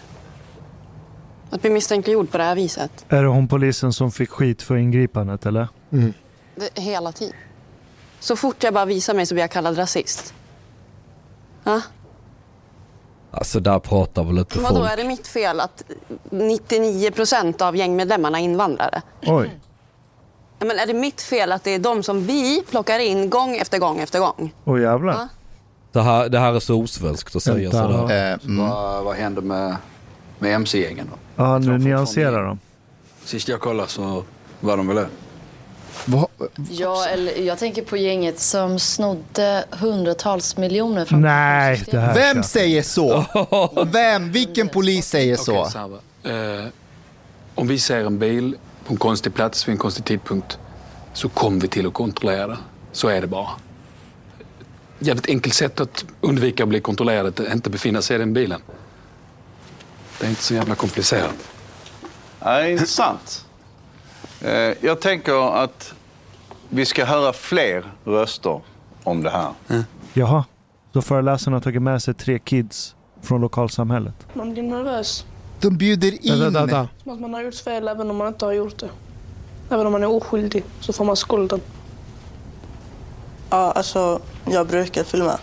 Att bli misstänkliggjord på det här viset. Är det hon polisen som fick skit för ingripandet eller? Det, hela tiden. Så fort jag bara visar mig så blir jag kallad rasist. Ja? Alltså där pratar väl inte Vadå, folk. är det mitt fel att 99 procent av gängmedlemmarna är invandrare? Oj. Men är det mitt fel att det är de som vi plockar in gång efter gång efter gång? Åh jävlar. Ja. Det här, det här är så osvenskt att säga Vänta. sådär. Eh, mm. Vad, vad händer med, med MC-gängen då? Ja, nu nyanserar de. Sist jag kollade så var de väl det. Vad- Ja, eller jag tänker på gänget som snodde hundratals miljoner från Nej, det här Vem säger så? Vem? Vilken polis säger så? Här, va. eh, om vi ser en bil på en konstig plats vid en konstig tidpunkt så kommer vi till att kontrollera det. Så är det bara. Jävligt enkelt sätt att undvika att bli kontrollerad, att inte befinna sig i den bilen. Det är inte så jävla komplicerat. Ja, intressant. Eh, jag tänker att vi ska höra fler röster om det här. Jaha. Så föreläsaren har tagit med sig tre kids från lokalsamhället. Man blir nervös. De bjuder in... Vänta, vänta. Som att man har gjort fel även om man inte har gjort det. Även om man är oskyldig så får man skulden. Ja, alltså jag brukar filma.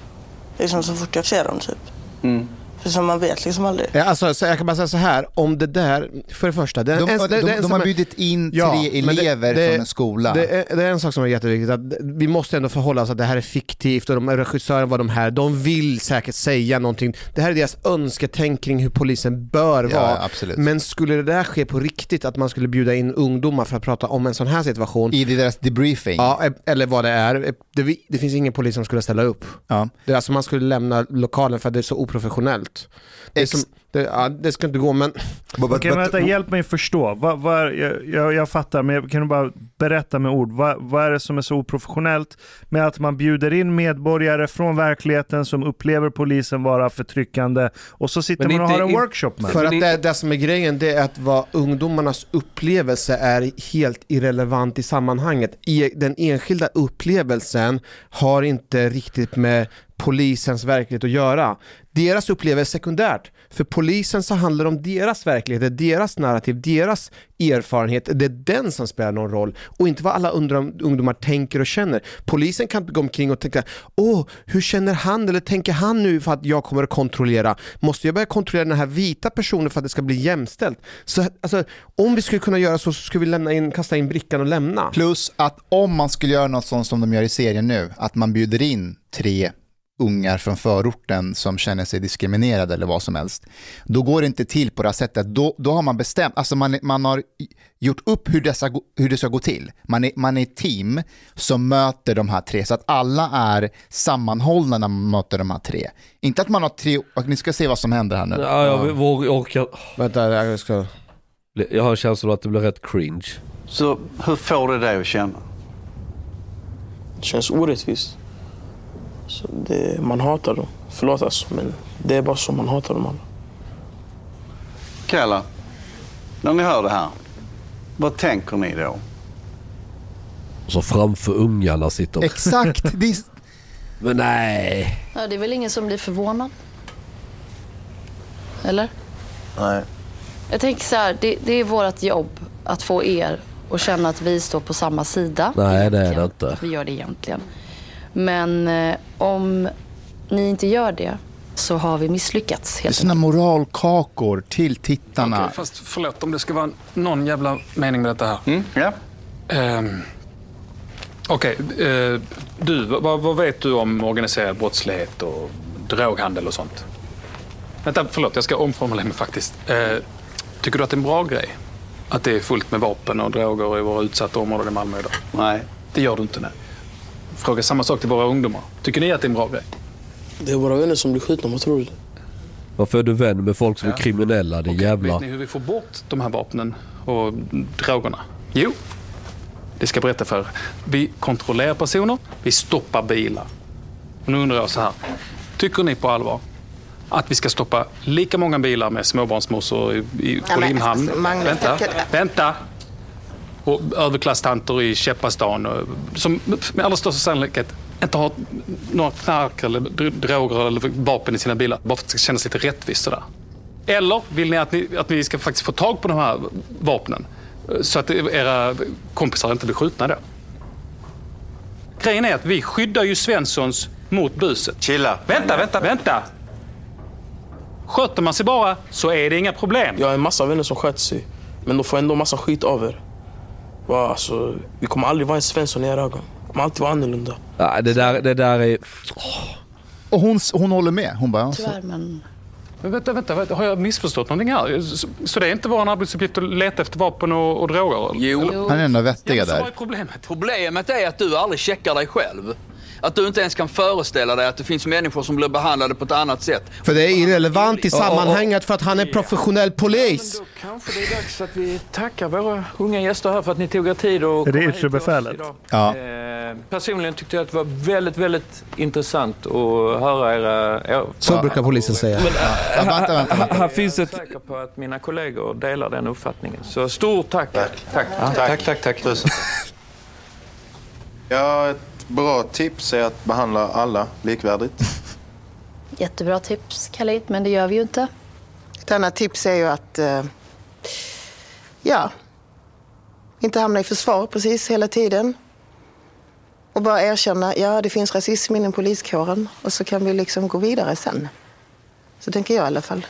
Liksom så fort jag ser dem typ. Mm. För som man vet liksom aldrig. Ja, Alltså, så jag kan bara säga så här, om det där, för det första. Det, De- en- de- det- det de som har bjudit in tre men elever från en skola. Det är, det är en sak som är jätteviktigt, att vi måste ändå förhålla oss att det här är fiktivt och de regissören var de här, de vill säkert säga någonting. Det här är deras önsketänk kring hur polisen bör Ja, vara. absolut. Men skulle det där ske på riktigt, att man skulle bjuda in ungdomar för att prata om en sån här situation. I deras debriefing? Ja, e- eller vad det är. Det, det finns ingen polis som skulle ställa upp. Ja. Det är alltså man skulle lämna lokalen för att det är så oprofessionellt. Det, är som, det, ja, det ska inte gå men... Okej, men vänta, hjälp mig förstå. Vad, vad, jag, jag, jag fattar, men kan du bara berätta med ord. Vad, vad är det som är så oprofessionellt med att man bjuder in medborgare från verkligheten som upplever polisen vara förtryckande och så sitter Men man och inte har en in- workshop med För att det, det som är grejen, det är att vad ungdomarnas upplevelse är helt irrelevant i sammanhanget. I, den enskilda upplevelsen har inte riktigt med polisens verklighet att göra. Deras upplevelse är sekundärt. För polisen så handlar det om deras verklighet, det är deras narrativ, deras erfarenhet. Det är den som spelar någon roll och inte vad alla ungdomar tänker och känner. Polisen kan gå omkring och tänka, åh, hur känner han eller tänker han nu för att jag kommer att kontrollera? Måste jag börja kontrollera den här vita personen för att det ska bli jämställt? Så alltså, om vi skulle kunna göra så, så skulle vi lämna in, kasta in brickan och lämna. Plus att om man skulle göra något sånt som de gör i serien nu, att man bjuder in tre ungar från förorten som känner sig diskriminerade eller vad som helst. Då går det inte till på det här sättet. Då, då har man bestämt, alltså man, man har gjort upp hur, dessa, hur det ska gå till. Man är, man är ett team som möter de här tre, så att alla är sammanhållna när man möter de här tre. Inte att man har tre, och ni ska se vad som händer här nu. Ja, jag vågar, orkar... Vänta, jag ska... Jag har känslan att det blir rätt cringe. Så hur får det dig att känna? Det känns orättvist. Så det, man hatar dem. Förlåt alltså, men det är bara så man hatar dem alla. Kalla, när ni hör det här, vad tänker ni då? Så framför ungarna sitter... Exakt! Det är... Men nej. Ja, det är väl ingen som blir förvånad? Eller? Nej. Jag tänker så här, det, det är vårt jobb att få er att känna att vi står på samma sida. Nej, det är det inte. Vi gör det egentligen. Men eh, om ni inte gör det så har vi misslyckats Det är helt sådana moralkakor till tittarna. Okej, fast förlåt om det ska vara någon jävla mening med detta här. Mm, ja. Ehm, Okej, eh, du, vad, vad vet du om organiserad brottslighet och droghandel och sånt? Vänta, förlåt, jag ska omformulera mig faktiskt. Eh, tycker du att det är en bra grej? Att det är fullt med vapen och droger i våra utsatta områden i Malmö idag? Nej. Det gör du inte, nej. Fråga samma sak till våra ungdomar. Tycker ni att det är en bra grej? Det är våra vänner som blir skjutna, vad tror du? Varför är du vän med folk som Ja. är kriminella, din jävla... Vet ni hur vi får bort de här vapnen och drogerna? Jo, det ska jag berätta för er. Vi kontrollerar personer, vi stoppar bilar. Och nu undrar jag så här. Tycker ni på allvar att vi ska stoppa lika många bilar med småbarnsmorsor i, i, på men, Limhamn? alltså, Vänta, vänta! Och överklasstanter i Käppastan och- som med allra största sannolikhet inte har några knark eller dr- droger eller vapen i sina bilar. Bara för att det ska kännas lite rättvist sådär. Eller vill ni att, ni att vi ska faktiskt få tag på de här vapnen? eh, Så att era kompisar inte blir skjutna då? Grejen är att vi skyddar ju Svenssons mot buset. Chilla. Vänta, vänta, vänta! Sköter man sig bara så är det inga problem. Jag har en massa vänner som sköter sig. Men de får ändå massa skit av er. Va, alltså, vi kommer aldrig vara en Svensson i era ögon. Vi kommer alltid vara annorlunda. Nej, det där, det där är... Och hon, hon håller med. Hon bara, Tyvärr, men... Men vänta, vänta, vänta, har jag missförstått någonting här? Så, så det är inte vår arbetsuppgift att leta efter vapen och, och droger? Jo. Eller? han är den enda vettiga Ja, så vad där. är problemet? Problemet är att du aldrig checkar dig själv. Att du inte ens kan föreställa dig att det finns människor som blir behandlade på ett annat sätt. För det är irrelevant i sammanhanget för att han är professionell polis. Kanske det är dags att vi tackar våra unga gäster här för att ni tog er tid att Är det komma hit till oss ytterbefälet? idag. Ja. Eh, Personligen tyckte jag att det var väldigt, väldigt intressant att höra era... ja, Så brukar polisen säga. Men, Ja, vänta, vänta, vänta. Här finns ett... Jag är säker på att mina kollegor delar den uppfattningen. Så stort tack. Tack, tack, tack. tack, tack, Ja, ett bra tips är att behandla alla likvärdigt. Jättebra tips, Khalid, men det gör vi ju inte. Ett annat tips är ju att eh, ja, inte hamna i försvar precis hela tiden. Och bara erkänna, ja det finns rasism inom poliskåren och så kan vi liksom gå vidare sen. Så tänker jag i alla fall.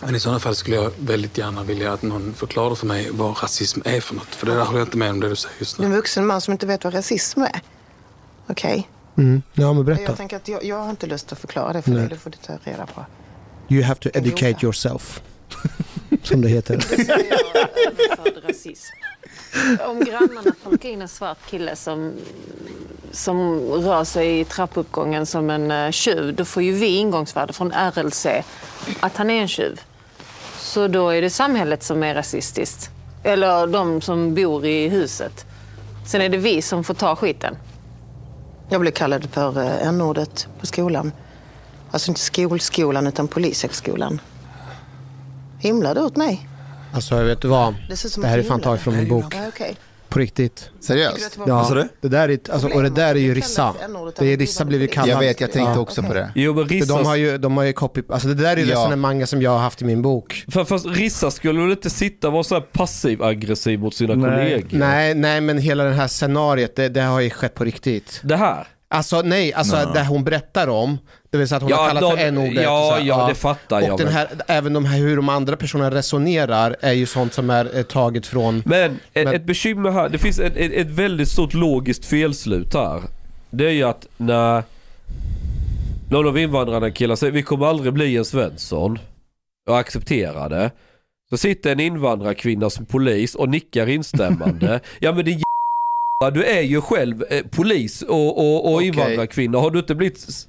Men i sådana fall skulle jag väldigt gärna vilja att någon förklarar för mig vad rasism är för något. För det där håller jag inte med om det du säger just nu. är en vuxen man som inte vet vad rasism är. Okej. Mm. Ja, men berätta. Jag tänker att jag, jag har inte lust att förklara det för Nej. dig. Det får du ta reda på. You have to educate yourself. Som det heter. överförd rasism. Om grannarna tolkar in en svart kille som, som rör sig i trappuppgången som en eh, tjuv, då får ju vi ingångsvärde från RLC att han är en tjuv. Så då är det samhället som är rasistiskt. Eller de som bor i huset. Sen är det vi som får ta skiten. Jag blev kallad för eh, n-ordet på skolan. Alltså inte skolskolan utan polishögskolan. Himlade åt mig. Alltså vet du vad? Det Det här är fan himla. taget från min bok. Ja, okej. På riktigt. Seriöst? Ja. Vad sa du? Det där är, alltså, och det där är ju Rissa. Det är Rissa blir ju kallad. Jag vet, jag tänkte också på det. Jo men För Rissa... De har ju, de har ju copy, alltså det där är ju Ja. resonemanget som jag har haft i min bok. För, fast Rissa skulle väl inte sitta och vara så här passiv-aggressiv mot sina kollegor? Nej, nej, men hela det här scenariet, det, det har ju skett på riktigt. Det här? Alltså nej, alltså Nej. det hon berättar om, det vill säga att hon Ja, har kallat de- för n-ordet. ja, och här, ja, det fattar och jag, Den men- här, även de här, hur de andra personerna resonerar är ju sånt som är eh, taget från... Men, ett, ett bekymmer här, det finns ett, ett, ett väldigt stort logiskt felslut här. Det är ju att när någon av invandrarna killar säger vi kommer aldrig bli en Svensson och acceptera det. Så sitter en invandrarkvinna som polis och nickar instämmande. ja men det är du är ju själv eh, polis och, och, och invandrarkvinna. Har du inte blivit...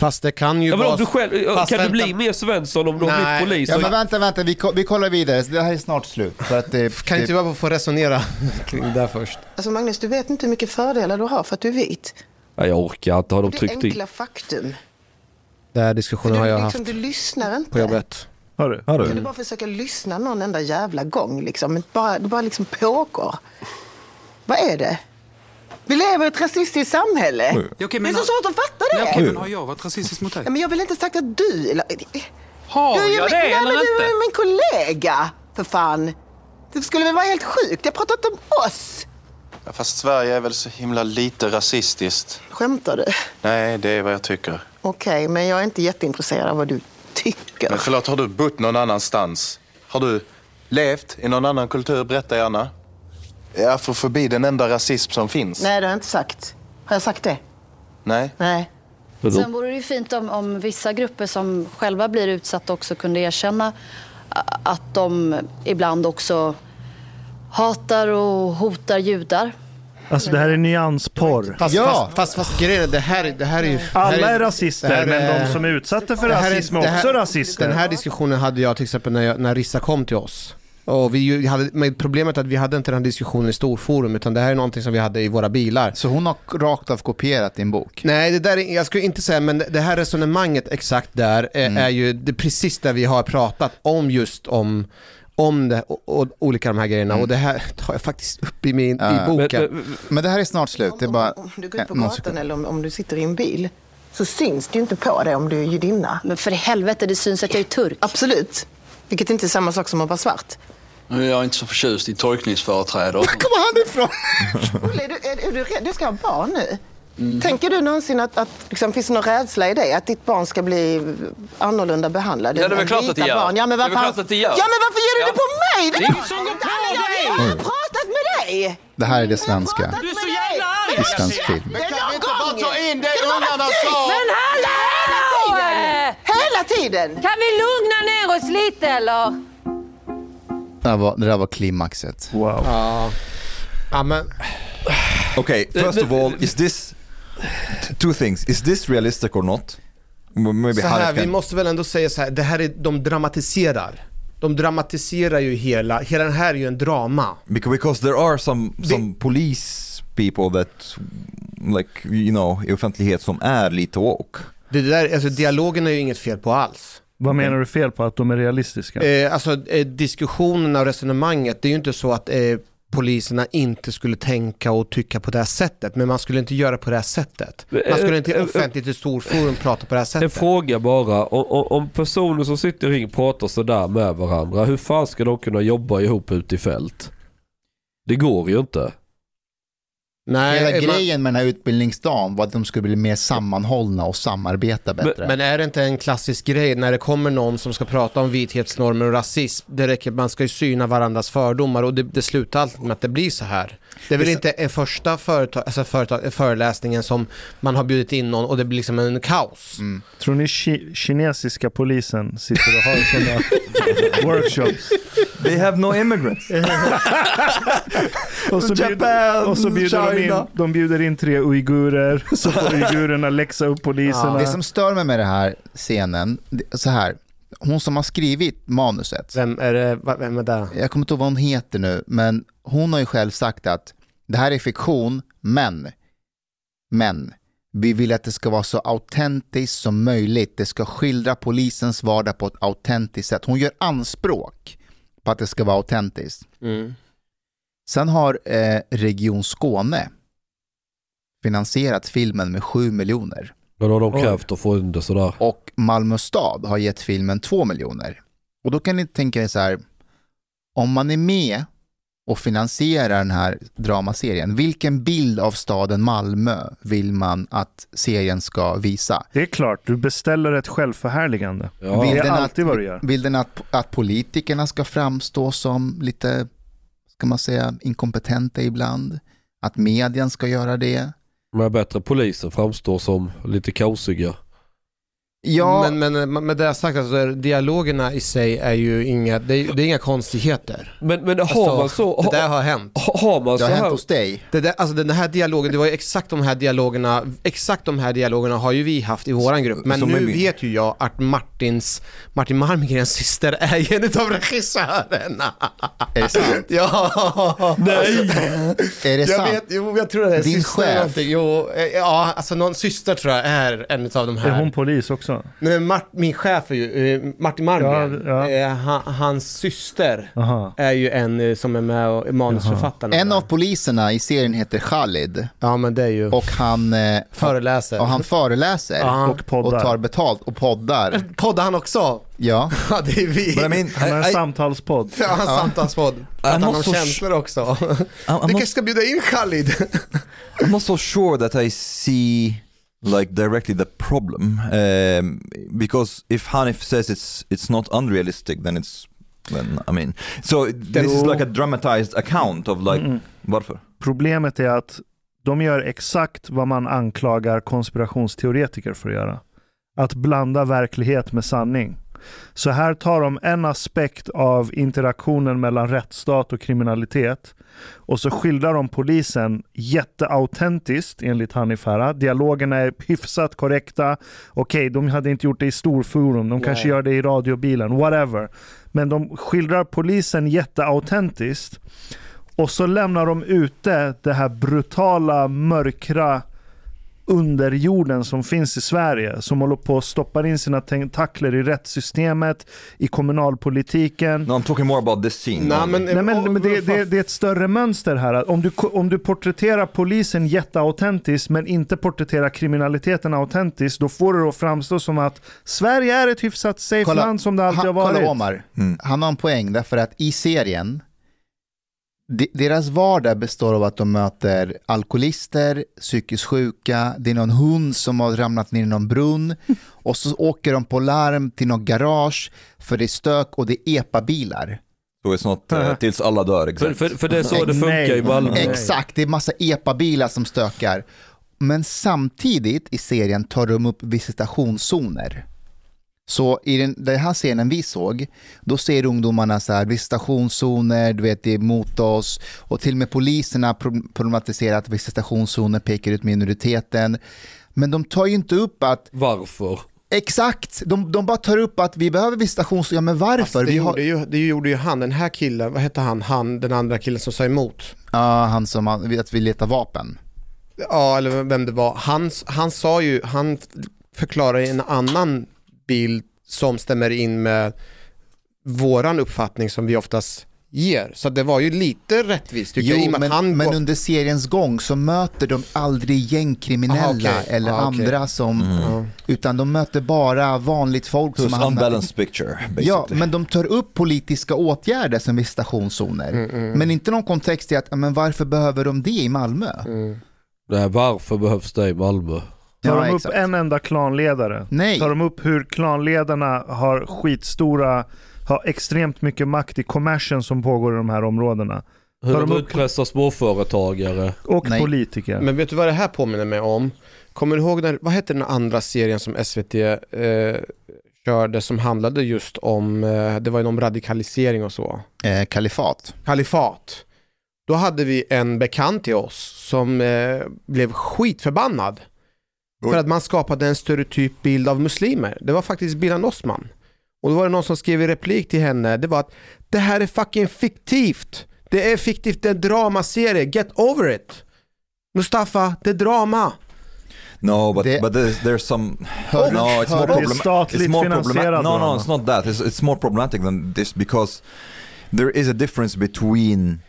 Fast det kan ju Ja, vara... du själv, Fast kan du vänta. bli mer Svensson om du har blivit polis? Ja, men vänta, vänta. Vi, ko- vi kollar vidare. Det här är snart slut. För att det, Kan inte jag bara få resonera kring det där först? Alltså Magnus, du vet inte hur mycket fördelar du har för att du är vit. Nej, jag orkar inte. Har de Det är tryckt in? enkla faktum. Den här diskussionen har jag liksom, haft Du lyssnar inte. på jobbet. Har du? Har Kan du bara försöka lyssna någon enda jävla gång liksom? Men Bara, det bara liksom pågår. Vad är det? Vi lever i ett rasistiskt samhälle. Ja, okej, det är men så har- svårt att fatta det. Ja, okej, men har jag varit rasistisk mot dig? Ja, men jag vill inte sagt att du... Eller, Har du jag min, det nej, eller men Du inte? är min kollega, för fan. Det skulle väl vara helt sjukt. Jag pratar inte om oss. Ja, fast Sverige är väl så himla lite rasistiskt. Skämtar du? Nej, det är vad jag tycker. Okej, men jag är inte jätteintresserad av vad du tycker. Men förlåt, har du bott någon annanstans? Har du levt i någon annan kultur? Berätta gärna. Jag får förbi den enda rasism som finns. Nej, det har jag inte sagt. Har jag sagt det? Nej. Nej. Sen vore det ju fint om, om vissa grupper som själva blir utsatta också kunde erkänna att de ibland också hatar och hotar judar. Alltså det här är nyansporr. Fast, fast, fast, fast grejen är, det här, det här är ju... här Alla är rasister, här men de som är utsatta för det här rasism är här- också rasister. Den här diskussionen hade jag till exempel när, jag, när Rissa kom till oss. Och vi hade, men problemet är att vi hade inte den här diskussionen i storforum utan det här är någonting som vi hade i våra bilar. Så hon har rakt av kopierat din bok? Nej, det där är, jag skulle inte säga, men det här resonemanget exakt där är, Mm. är ju det precis där vi har pratat om just om om det och, och olika de här grejerna och det här tar jag faktiskt upp i, min, Mm. Ja. i boken. Men- Men det här är snart slut. Det är bara... Om du går ut på gatan sekund. eller om, om du sitter i en bil så syns det ju inte på dig om du är judinna. Men för helvete, det syns att jag är turk. Absolut. Vilket inte är samma sak som att vara svart. Nu är jag inte så förtjust i tolkningsföreträde. Var kommer han ifrån? Olle, är du, är, är du rädd? Du ska ha barn nu. Tänker du någonsin att, att liksom, finns det någon rädsla i dig att ditt barn ska bli annorlunda behandlad? Ja, det är väl klart att det gör. Barn? Ja, men Det är varför, klart att det gör. Ja, men varför gör du Ja. det på mig? Det är ingen som på dig. Jag har pratat med dig! Det här är det svenska Du är så jävla arg! i svensk film. Men kan vi inte bara ta in det ungarna sa? Men hallå! Hela tiden! Kan vi lugna ner oss lite eller? Det där var, det där var klimaxet. Wow. Ja. ja, men... Okay, first of all, is this two things? Is this realistic or not? Maybe Så här, vi måste väl ändå säga så här, det här är, de dramatiserar. De dramatiserar ju hela, hela den här är ju en drama. Because, there are some, some police people that, like, you know, i offentlighet som är lite woke. Det där, alltså dialogen är ju inget fel på alls. Vad menar du fel på att de är realistiska? Eh, alltså eh, diskussionerna och resonemanget, det är ju inte så att eh, poliserna inte skulle tänka och tycka på det här sättet, men man skulle inte göra på det här sättet. Man skulle inte Eh, eh, offentligt i storforum prata på det här En sättet. fråga bara, om personer som sitter i ring pratar sådär med varandra, hur fan ska de kunna jobba ihop ute i fält? Det går ju inte. Nej, Hela man- grejen med den här utbildningsdagen var att de skulle bli mer sammanhållna och samarbeta bättre. Men är det inte en klassisk grej när det kommer någon som ska prata om vithetsnormer och rasism, det räcker, man ska ju syna varandras fördomar och det, det slutar alltid med att det blir så här. Det är väl inte en första företag, alltså företag, föreläsningen som man har bjudit in någon och det blir liksom en kaos. Mm. Tror ni ki- kinesiska polisen sitter och har sådana workshops? They have no immigrants. Och så, bjud, Japan, och så bjuder de in, China. de bjuder in tre uigurer, så får uigurerna läxa upp poliserna. Det som stör mig med den här scenen, så här, hon som har skrivit manuset, Vem är det, vem är det? jag kommer inte ihåg vad hon heter nu, men hon har ju själv sagt att det här är fiktion, men, men, vi vill att det ska vara så autentiskt som möjligt. Det ska skildra polisens vardag på ett autentiskt sätt. Hon gör anspråk på att det ska vara autentiskt. Mm. Sen har eh, Region Skåne finansierat filmen med 7 miljoner. Men har de krävt att få in det sådär? Och Malmö stad har gett filmen 2 miljoner. Och då kan ni tänka er så här, om man är med och finansierar den här dramaserien, vilken bild av staden Malmö vill man att serien ska visa? Det är klart, du beställer ett självförhärligande. Det är alltid att, vad du gör. Vill den att, att politikerna ska framstå som lite, ska man säga, inkompetenta ibland? Att medien ska göra det? Men bättre polisen framstår som lite kaosiga. Ja. Men, men med det sagt, alltså, dialogerna i sig är ju inga, det är, det är inga konstigheter. Men, men har man så... Det där har hänt. Har man så här... dig? Det där, alltså den här dialogen, det var ju exakt de här dialogerna, exakt de här dialogerna har ju vi haft i våran grupp. Men Som nu vet ju jag att Martins, Martin Malmgrens syster är ju en av regissörerna. Är det sant? Ja! Nej! Är det jag sant? Vet, jo, jag tror det är Din syster chef? Jo, eh, ja, alltså någon syster tror jag är en av de här. Är hon polis också? Nej, men Mart, min chef är ju, eh, Martin Malmgren, Ja, Eh, han, hans syster Aha. är ju en eh, som är med och manusförfattarna. En av poliserna i serien heter Khalid. Ja, men det är ju... Och han... Föreläser. Och han föreläser. Ja. Och poddar. Och tar betalt och poddar. Poddar han också? Ja. Ja, det är vi. But I mean, Han har en I- samtalspodd. Ja, han Ja. samtalspodd. Pratar han måste- känslor också. I'm Du kanske ska bjuda in Khalid. I'm not so sure that I see like directly the problem um, because if Hanif says it's it's not unrealistic then it's then I mean so this is like a dramatized account of like Mm. varför? Problemet är att de gör exakt vad man anklagar konspirationsteoretiker för att göra. Att blanda verklighet med sanning. Så här tar de en aspekt av interaktionen mellan rättsstat och kriminalitet och så skildrar de polisen jätteautentiskt enligt Hanif Farah. Dialogerna är hyfsat korrekta. Okej, de hade inte gjort det i storforum, de kanske Nej. gör det i radiobilen, whatever. Men de skildrar polisen jätteautentiskt och så lämnar de ute det här brutala, mörkra underjorden som finns i Sverige. Som håller på att stoppa in sina tentakler i rättssystemet, i kommunalpolitiken. No, I'm talking more about this scene. Only. men, Nej, men, men det, det, det är ett större mönster här. Om du, om du porträtterar polisen jätteautentiskt men inte porträtterar kriminaliteten autentiskt, då får det att framstå som att Sverige är ett hyfsat safe land som det alltid han, har varit. Kolla Omar, han har en poäng därför att i serien, deras vardag består av att de möter alkoholister, psykiskt sjuka, det är någon hund som har ramlat ner i någon brunn och så åker de på larm till något garage för det är stök och det är epa-bilar. So it's not uh, tills alla dör För, exakt. för, för det är så det funkar i Malmö. Exakt, det är massa epa-bilar som stökar. Men samtidigt i serien tar de upp visitationszoner. Så i den, den här scenen vi såg, då ser ungdomarna så här visitationszoner, du vet det är mot oss och till och med poliserna pro- problematiserar att visitationszoner pekar ut minoriteten. Men de tar ju inte upp att Varför? Exakt, de, de bara tar upp att vi behöver visitationszoner, ja men varför? Fast det, vi har, gjorde ju, det gjorde ju han, den här killen, vad hette han, han, den andra killen som sa emot. ja, han som att vi letar vapen. Ja, eller vem det var. Han, han sa ju, han förklarar en annan bild som stämmer in med våran uppfattning som vi oftast ger. Så det var ju lite rättvist tycker jag. i Jo, med att men, han men under seriens gång så möter de aldrig gängkriminella Aha, okej. eller Ah, okej. andra som, Mm. utan de möter bara vanligt folk som unbalanced picture, basically. Ja, men de tar upp politiska åtgärder som visitationszoner. Mm, Men inte någon kontext i att, men varför behöver de det i Malmö? Nej, varför behövs det i Malmö? Tar Ja, de upp exakt. en enda klanledare? Nej. Tar de upp hur klanledarna har skitstora, har extremt mycket makt i kommersen som pågår i de här områdena? Hur de de upp utpressar småföretagare. och Nej. politiker? Men vet du vad det här påminner mig om? Kommer du ihåg, när, vad hette den andra serien som SVT eh, körde som handlade just om, eh, det var ju om radikalisering och så? Eh, kalifat. Kalifat. Då hade vi en bekant till oss som eh, blev skitförbannad. För att man skapade en stereotyp bild av muslimer. Det var faktiskt Bilan Osman. Och då var det någon som skrev i replik till henne, det var att det här är fucking fiktivt. Det är fiktivt, det är en dramaserie, get over it. Mustafa, det är drama. No, but Det- but there's, there's some. Hör- no, it's more det är problem- statligt It's more finansierad problematic. No, no, it's not that. It's, it's more problematic than this because there is a difference between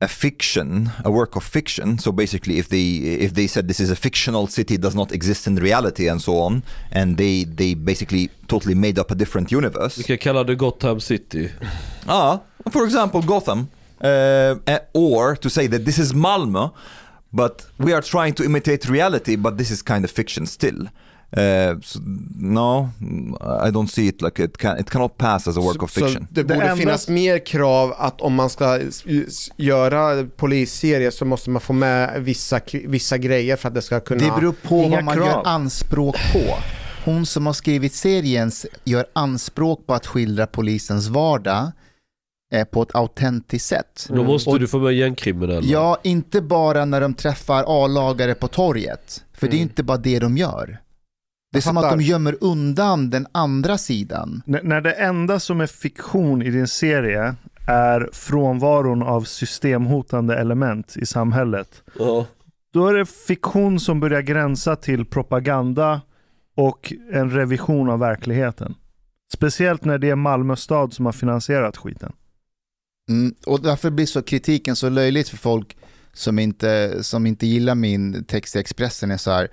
a fiction, a work of fiction. So basically, if they if they said this is a fictional city, does not exist in reality, and so on, and they they basically totally made up a different universe. Vi kan kalla det Gotham City. Ah, for example, Gotham, uh, or to say that this is Malmö, but we are trying to imitate reality, but this is kind of fiction still. Uh, so, no, I don't see it like it can. It cannot pass as a work of Så fiction. det borde finnas mer krav att om man ska göra polisserier så måste man få med vissa, vissa grejer för att det ska kunna... Det beror på Inga vad man krav. gör anspråk på. Hon som har skrivit serien gör anspråk på att skildra polisens vardag eh, på ett autentiskt sätt. Då måste Och- du få med gängkriminella. Ja, inte bara när de träffar A-lagare på torget. För det är Mm. inte bara det de gör. Det är som att de gömmer undan den andra sidan. N- när det enda som är fiktion i din serie är frånvaron av systemhotande element i samhället. Ja. Då är det fiktion som börjar gränsa till propaganda och en revision av verkligheten. Speciellt när det är Malmö stad som har finansierat skiten. Mm, och därför blir så kritiken så löjligt för folk som inte, som inte gillar min text i Expressen är så här.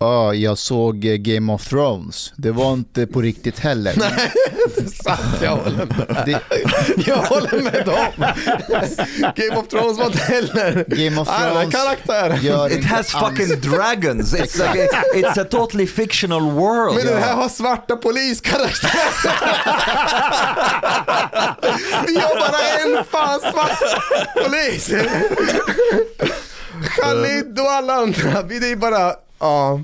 Ja, jag såg eh, Game of Thrones. Det var inte på riktigt heller. Nej, det är sant. Jag håller med. Det- Jag håller med dem. Game of Thrones var inte heller... Game of Thrones karaktären. gör It has fucking dragons. It's like a, it's a totally fictional world. Men den här har svarta poliskaraktärer. Vi har bara en fan svart polis. Khalid och alla andra. Vi det är bara... Ja.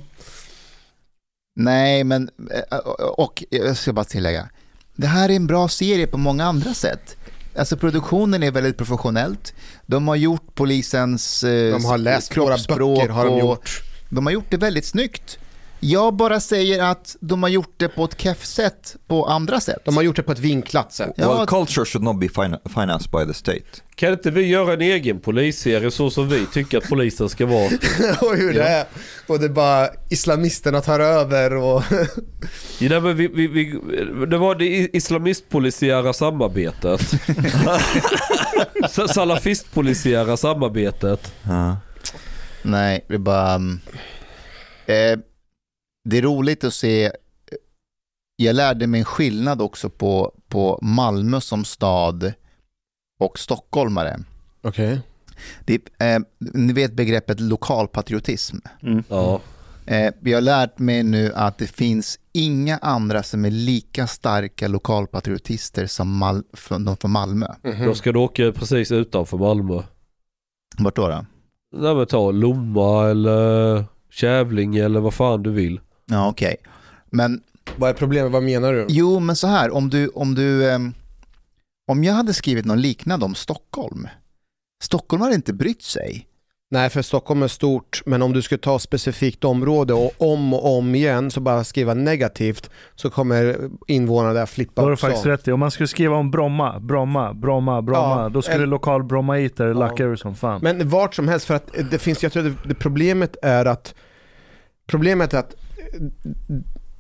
Nej, men eh, och jag ska bara tillägga. Det här är en bra serie på många andra sätt. Alltså produktionen är väldigt professionellt. De har gjort polisens eh, De har läst våra böcker, har de gjort. De har gjort det väldigt snyggt. Jag bara säger att de har gjort det på ett keff sätt på andra sätt. De har gjort det på ett vinklat sätt. Ja, Well, culture should not be fin- financed by the state. Kan inte vi göra en egen polisserie så som vi tycker att polisen ska vara? och hur det är. Och det är bara islamisterna tar över och... Ja, nej, men vi, vi, vi, det var det islamistpolisiära samarbetet. Sa- Salafistpolisiära samarbetet. Nej, det är bara... mm, Eh, det är roligt att se. Jag lärde mig en skillnad också på, på Malmö som stad och stockholmare. Okej. Det, eh, ni vet begreppet lokalpatriotism. Ja. Eh, jag har lärt mig nu att det finns inga andra som är lika starka lokalpatriotister som Mal- från, de från Malmö. Då ska du åka precis utanför Malmö. Vart då? då? Nej men ta Lomma eller Kävlinge eller vad fan du vill. Ja, okej. Men... Vad är problemet? Vad menar du? Jo, men så här, om du, om du, ehm, om jag hade skrivit något liknande om Stockholm, Stockholm hade inte brytt sig. Nej, för Stockholm är stort, men om du skulle ta specifikt område och om och om igen så bara skriva negativt så kommer invånarna där flippa Då har du också. faktiskt rätt i. Om man skulle skriva om Bromma, Bromma, Bromma, Bromma, Ja, då skulle eller- lokal brommaiter lacka ur som fan. Men vart som helst, för att det finns, jag tror att det, det problemet är att Problemet är att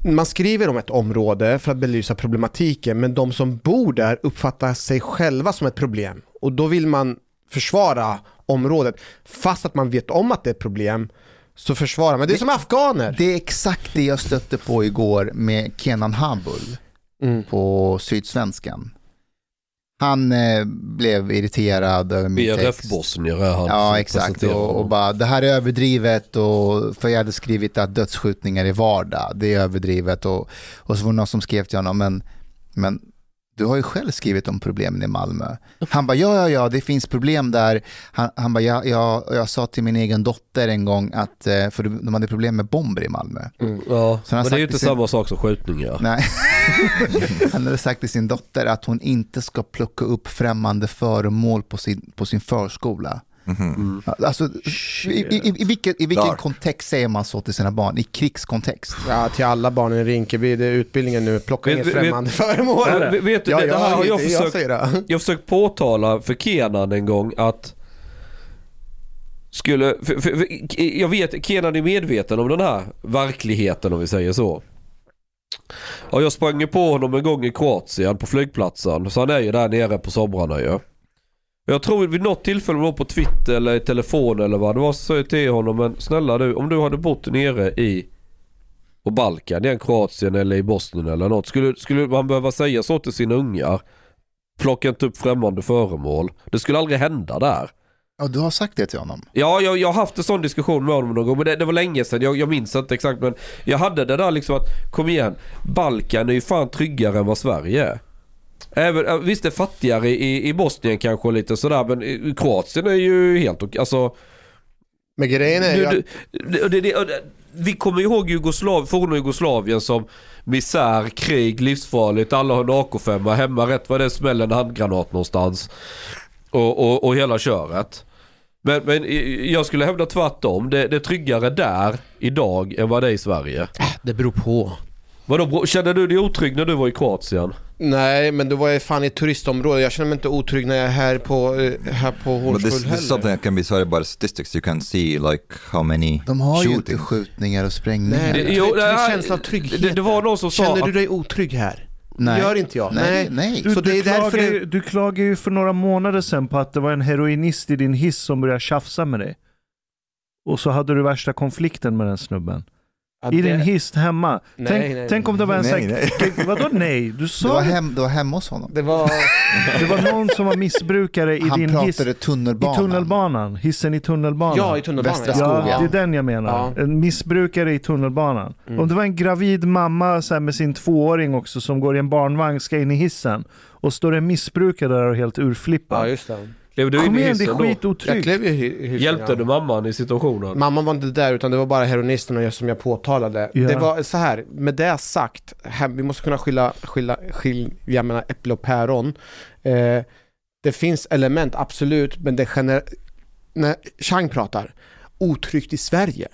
man skriver om ett område för att belysa problematiken, men de som bor där uppfattar sig själva som ett problem. Och då vill man försvara området, fast att man vet om att det är ett problem, så försvarar man. Det är som afghaner. Det är exakt det jag stötte på igår med Kenan Habul Mm. på Sydsvenskan. Han eh, blev irriterad över min text. BRF-bosnier är han. Ja, exakt. Och, och bara, det här är överdrivet och för jag hade skrivit att dödsskjutningar är vardag, det är överdrivet och, och så var det någon som skrev till honom, men, men du har ju själv skrivit om problemen i Malmö. Han bara, ja, ja, ja, det finns problem där. Han, han bara, jag, jag, jag sa till min egen dotter en gång att, eh, för de hade problem med bomber i Malmö. Mm, ja, Så men det är ju inte sin- samma sak som skjutningar. Nej. Han hade sagt till sin dotter att hon inte ska plocka upp främmande föremål på sin, på sin förskola. Mhm. Alltså, i, i, i vilken, i vilken Dark. kontext säger man så till sina barn? I krigskontext? Ja, till alla barnen i Rinkeby, det är utbildningen nu, plocka Vet- inget främmande föremål. Vet- vet du, ja, det, det ja, här har jag det- försökt, det. jag har försökt påtala för Kenan en gång att skulle, för, för, för, jag vet, Kenan är medveten om den här verkligheten om vi säger så. Ja, jag sprang ju på honom en gång i Kroatien på flygplatsen, så han är ju där nere på somrarna ju. Jag tror vid något tillfälle var på Twitter eller i telefon eller vad det var, så sa jag till honom, men snälla du, om du hade bott nere i på Balkan, i Kroatien eller i Bosnien eller något. Skulle, skulle man behöva säga så till sina ungar? Plocka inte upp främmande föremål. Det skulle aldrig hända där. Ja, du har sagt det till honom. Ja, jag, jag har haft en sån diskussion med honom någon gång, men det, det var länge sedan. Jag, jag minns inte exakt, men jag hade det där liksom att, kom igen, Balkan är ju fan tryggare än vad Sverige är. Även, visst det är fattigare i, i Bosnien kanske och lite sådär, men Kroatien är ju helt okej. Alltså, Men grejen är ju det, vi kommer ihåg Jugoslav, forna Jugoslavien som misär, krig, livsfarligt, alla har en AK5 hemma, rätt vad det smäller en handgranat någonstans. Och, och, och hela köret. Men, men jag skulle hävda tvärtom, det, det är tryggare där idag än vad det är i Sverige. Det beror på. Vadå, kände du dig otrygg när du var i Kroatien? Nej, men då var jag fan i ett turistområde. Jag känner mig inte otrygg när jag är här på, eh, här på Hornstull this, this is heller. something that can be by the statistics. You can see like how many De har ju shootings. inte skjutningar och sprängningar. Nej, Jo, jo, det trygghet. det- det var någon som sa Känner du dig otrygg här? Nej. Gör inte jag. Nej, nej. Du, Så det du, är därför klagar, det- ju- du klagar ju för några månader sedan på att det var en heroinist i din hiss som började tjafsa med dig. Och så hade du värsta konflikten med den snubben. I det- din hiss hemma. Nej, tänk, nej, tänk om det var en nej, sån nej. Vadå nej? Du sa var, det. hem, du var hemma hos honom. Det var... Det var någon som var missbrukare i Han din hiss. pratade I tunnelbanan. tunnelbanan. Hissen i tunnelbanan. Ja, i tunnelbanan. Västra skogen. Ja, det är den jag menar. Ja. En missbrukare i tunnelbanan. Mm. Om det var en gravid mamma så här, med sin tvååring också som går i en barnvagn, ska in i hissen och står en missbrukare där och helt urflippad. ja, just det. Klev du Kom in i igen, det är hissen då? Jag skitotryggt. klev ju i hy- hyssen, Hjälpte ja. du mamman i situationen? Mamman var inte där utan det var bara och jag som jag påtalade. Ja. Det var så här, med det sagt, här, vi måste kunna skilja, skilja, skilja mellan äpple och päron. Eh, det finns element, absolut, men det gener... När Chang pratar, otryggt i Sverige,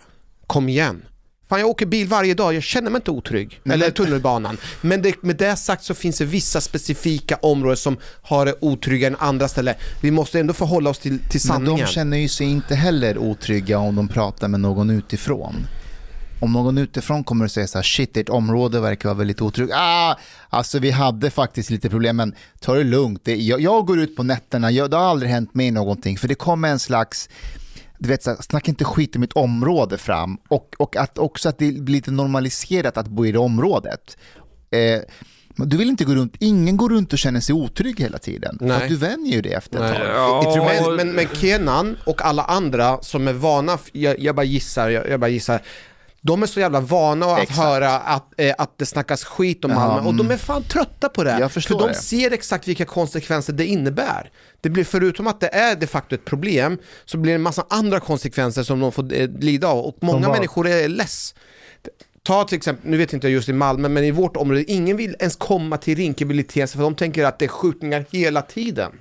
kom igen. Fan jag åker bil varje dag, jag känner mig inte otrygg. Nej, Eller men- tunnelbanan. Men det, med det sagt så finns det vissa specifika områden som har det otryggare än andra ställen. Vi måste ändå förhålla oss till, till Men sanningen. de känner ju sig inte heller otrygga om de pratar med någon utifrån. Om någon utifrån kommer och säger så här, shit ert område verkar vara väldigt otryggt. Ah, alltså vi hade faktiskt lite problem men ta det lugnt. Det, jag, jag går ut på nätterna, jag, det har aldrig hänt mig någonting för det kommer en slags du vet, så här, snacka inte skit om mitt område fram och, och att också att det blir lite normaliserat att bo i det området. Eh, du vill inte gå runt, ingen går runt och känner sig otrygg hela tiden. För Nej. att du vänjer ju det efter ett Nej. tag. Ja, Men, men, men Kenan och alla andra som är vana, jag, jag bara gissar, jag, jag bara gissar de är så jävla vana att Exakt. höra att, eh, att det snackas skit om Ja, Malmö och de mm. är fan trötta på det. För de det. ser exakt vilka konsekvenser det innebär. Det blir förutom att det är de facto ett problem så blir det en massa andra konsekvenser som de får eh, lida av och många vad? människor är less. Ta till exempel, nu vet inte jag just i Malmö, men i vårt område, ingen vill ens komma till Rinkeby för de tänker att det är skjutningar hela tiden.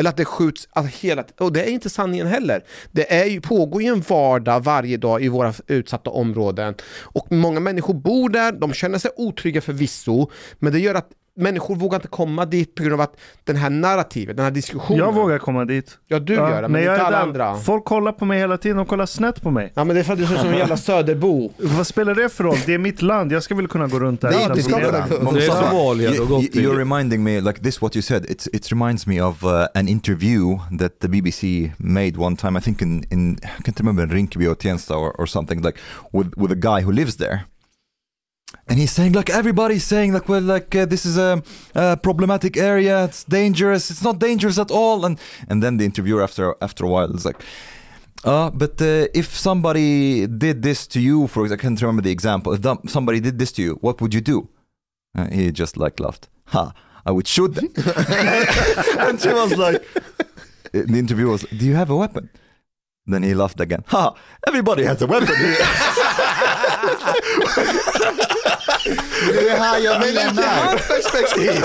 Eller att det skjuts alltså hela Och det är inte sanningen heller. Det är ju, pågår ju en vardag varje dag i våra utsatta områden. Och många människor bor där, de känner sig otrygga förvisso, men det gör att människor vågar inte komma dit på grund av att den här narrativet, den här diskussionen. Jag vågar komma dit. Ja, du gör det, men jag inte är alla där. andra. Folk kollar på mig hela tiden, de kollar snett på mig. Ja men det är för att du ser ut som en jävla söderbo. Vad spelar det för roll? Det är mitt land, jag ska väl kunna gå runt där. Nej, det ska problem. vara- Monsa, you, you, You're reminding me, like this what you said, it's, it reminds me of uh, an interview that the BBC made one time, I think in, in I can't remember, Rinkeby or Tensta or, or something, like with, with a guy who lives there. And he's saying like everybody's saying like well like uh, this is a, a problematic area it's dangerous it's not dangerous at all and and then the interviewer after after a while is like uh, but uh, if somebody did this to you, for example, I can't remember the example. If somebody did this to you, what would you do? Uh, he just like laughed. Ha! I would shoot them. and she was like, the interviewer was, do you have a weapon? Then he laughed again. Ha! Everybody has a weapon here. Det är det här jag menar. hans perspektiv.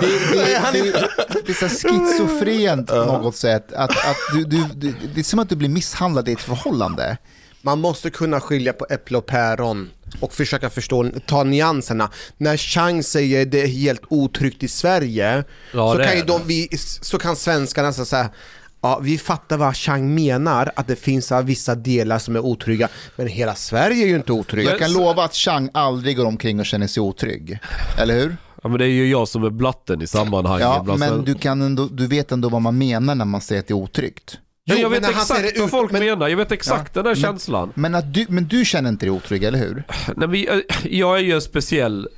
Det, det, det, är- det är så schizofrent på något sätt. Att, att du, du, du, det är som att du blir misshandlad i ett förhållande. Man måste kunna skilja på äpple och päron och försöka förstå, ta nyanserna. När Chang säger det är helt otryggt i Sverige, Ja, så, kan ju de, vi, så kan svenskarna så säga Ja, vi fattar vad Chang menar, att det finns vissa delar som är otrygga, men hela Sverige är ju inte otryggt. Jag kan lova att Chang aldrig går omkring och känner sig otrygg. Eller hur? Ja men det är ju jag som är blatten i sammanhanget. Ja, men du, kan ändå, du vet ändå vad man menar när man säger att det är otryggt. Ja, Jo, jag vet exakt det vad folk men- menar, jag vet exakt den där men- känslan. Men, att du, men du känner inte dig otrygg, eller hur? Nej, men jag, jag är ju en speciell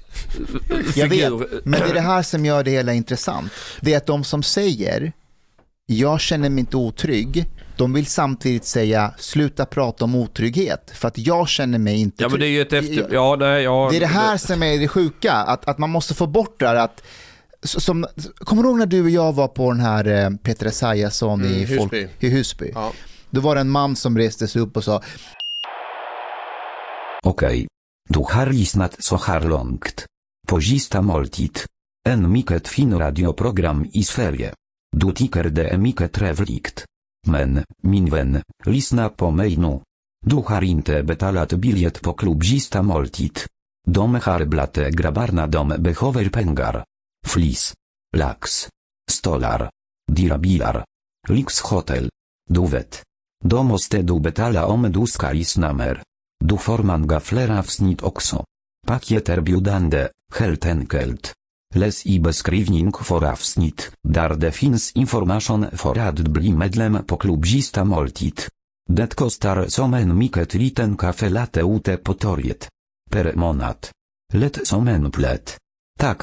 eh, Jag figur. vet, men det är det här som gör det hela intressant. Det är att de som säger jag känner mig inte otrygg, de vill samtidigt säga sluta prata om otrygghet för att jag känner mig inte Ja men det är trygg. ju ett efter... Ja nej, ja. Det är det här som är det sjuka, att, att man måste få bort det här att som, kommer du ihåg när du och jag var på den här eh, Peter Esaiasson Mm, i, folk, Husby. i Husby? Ja. Då var det en man som reste sig upp och sa Okej. Du har lyssnat så här långt. På sista måltid. En mycket fin radioprogram i Sverige. Du tycker det är mycket trevligt. Men, min vän, lyssna på mig nu. Du har inte betalat biljett på klubb sista måltid. De har blatte grabbarna de behöver pengar. Flis. Lax. Stolar. Dyra bilar. Lyxhotell. Du vet. Då måste du betala om du ska lyssna mer. Du får många fler avsnitt också. Paket erbjudande, helt enkelt. Läs i beskrivning för avsnitt, där det finns information för att bli medlem på klubb Sista måltid. Det kostar som en mycket liten kaffe latte ute på torget. Per månad. Lätt som en plätt. Tack,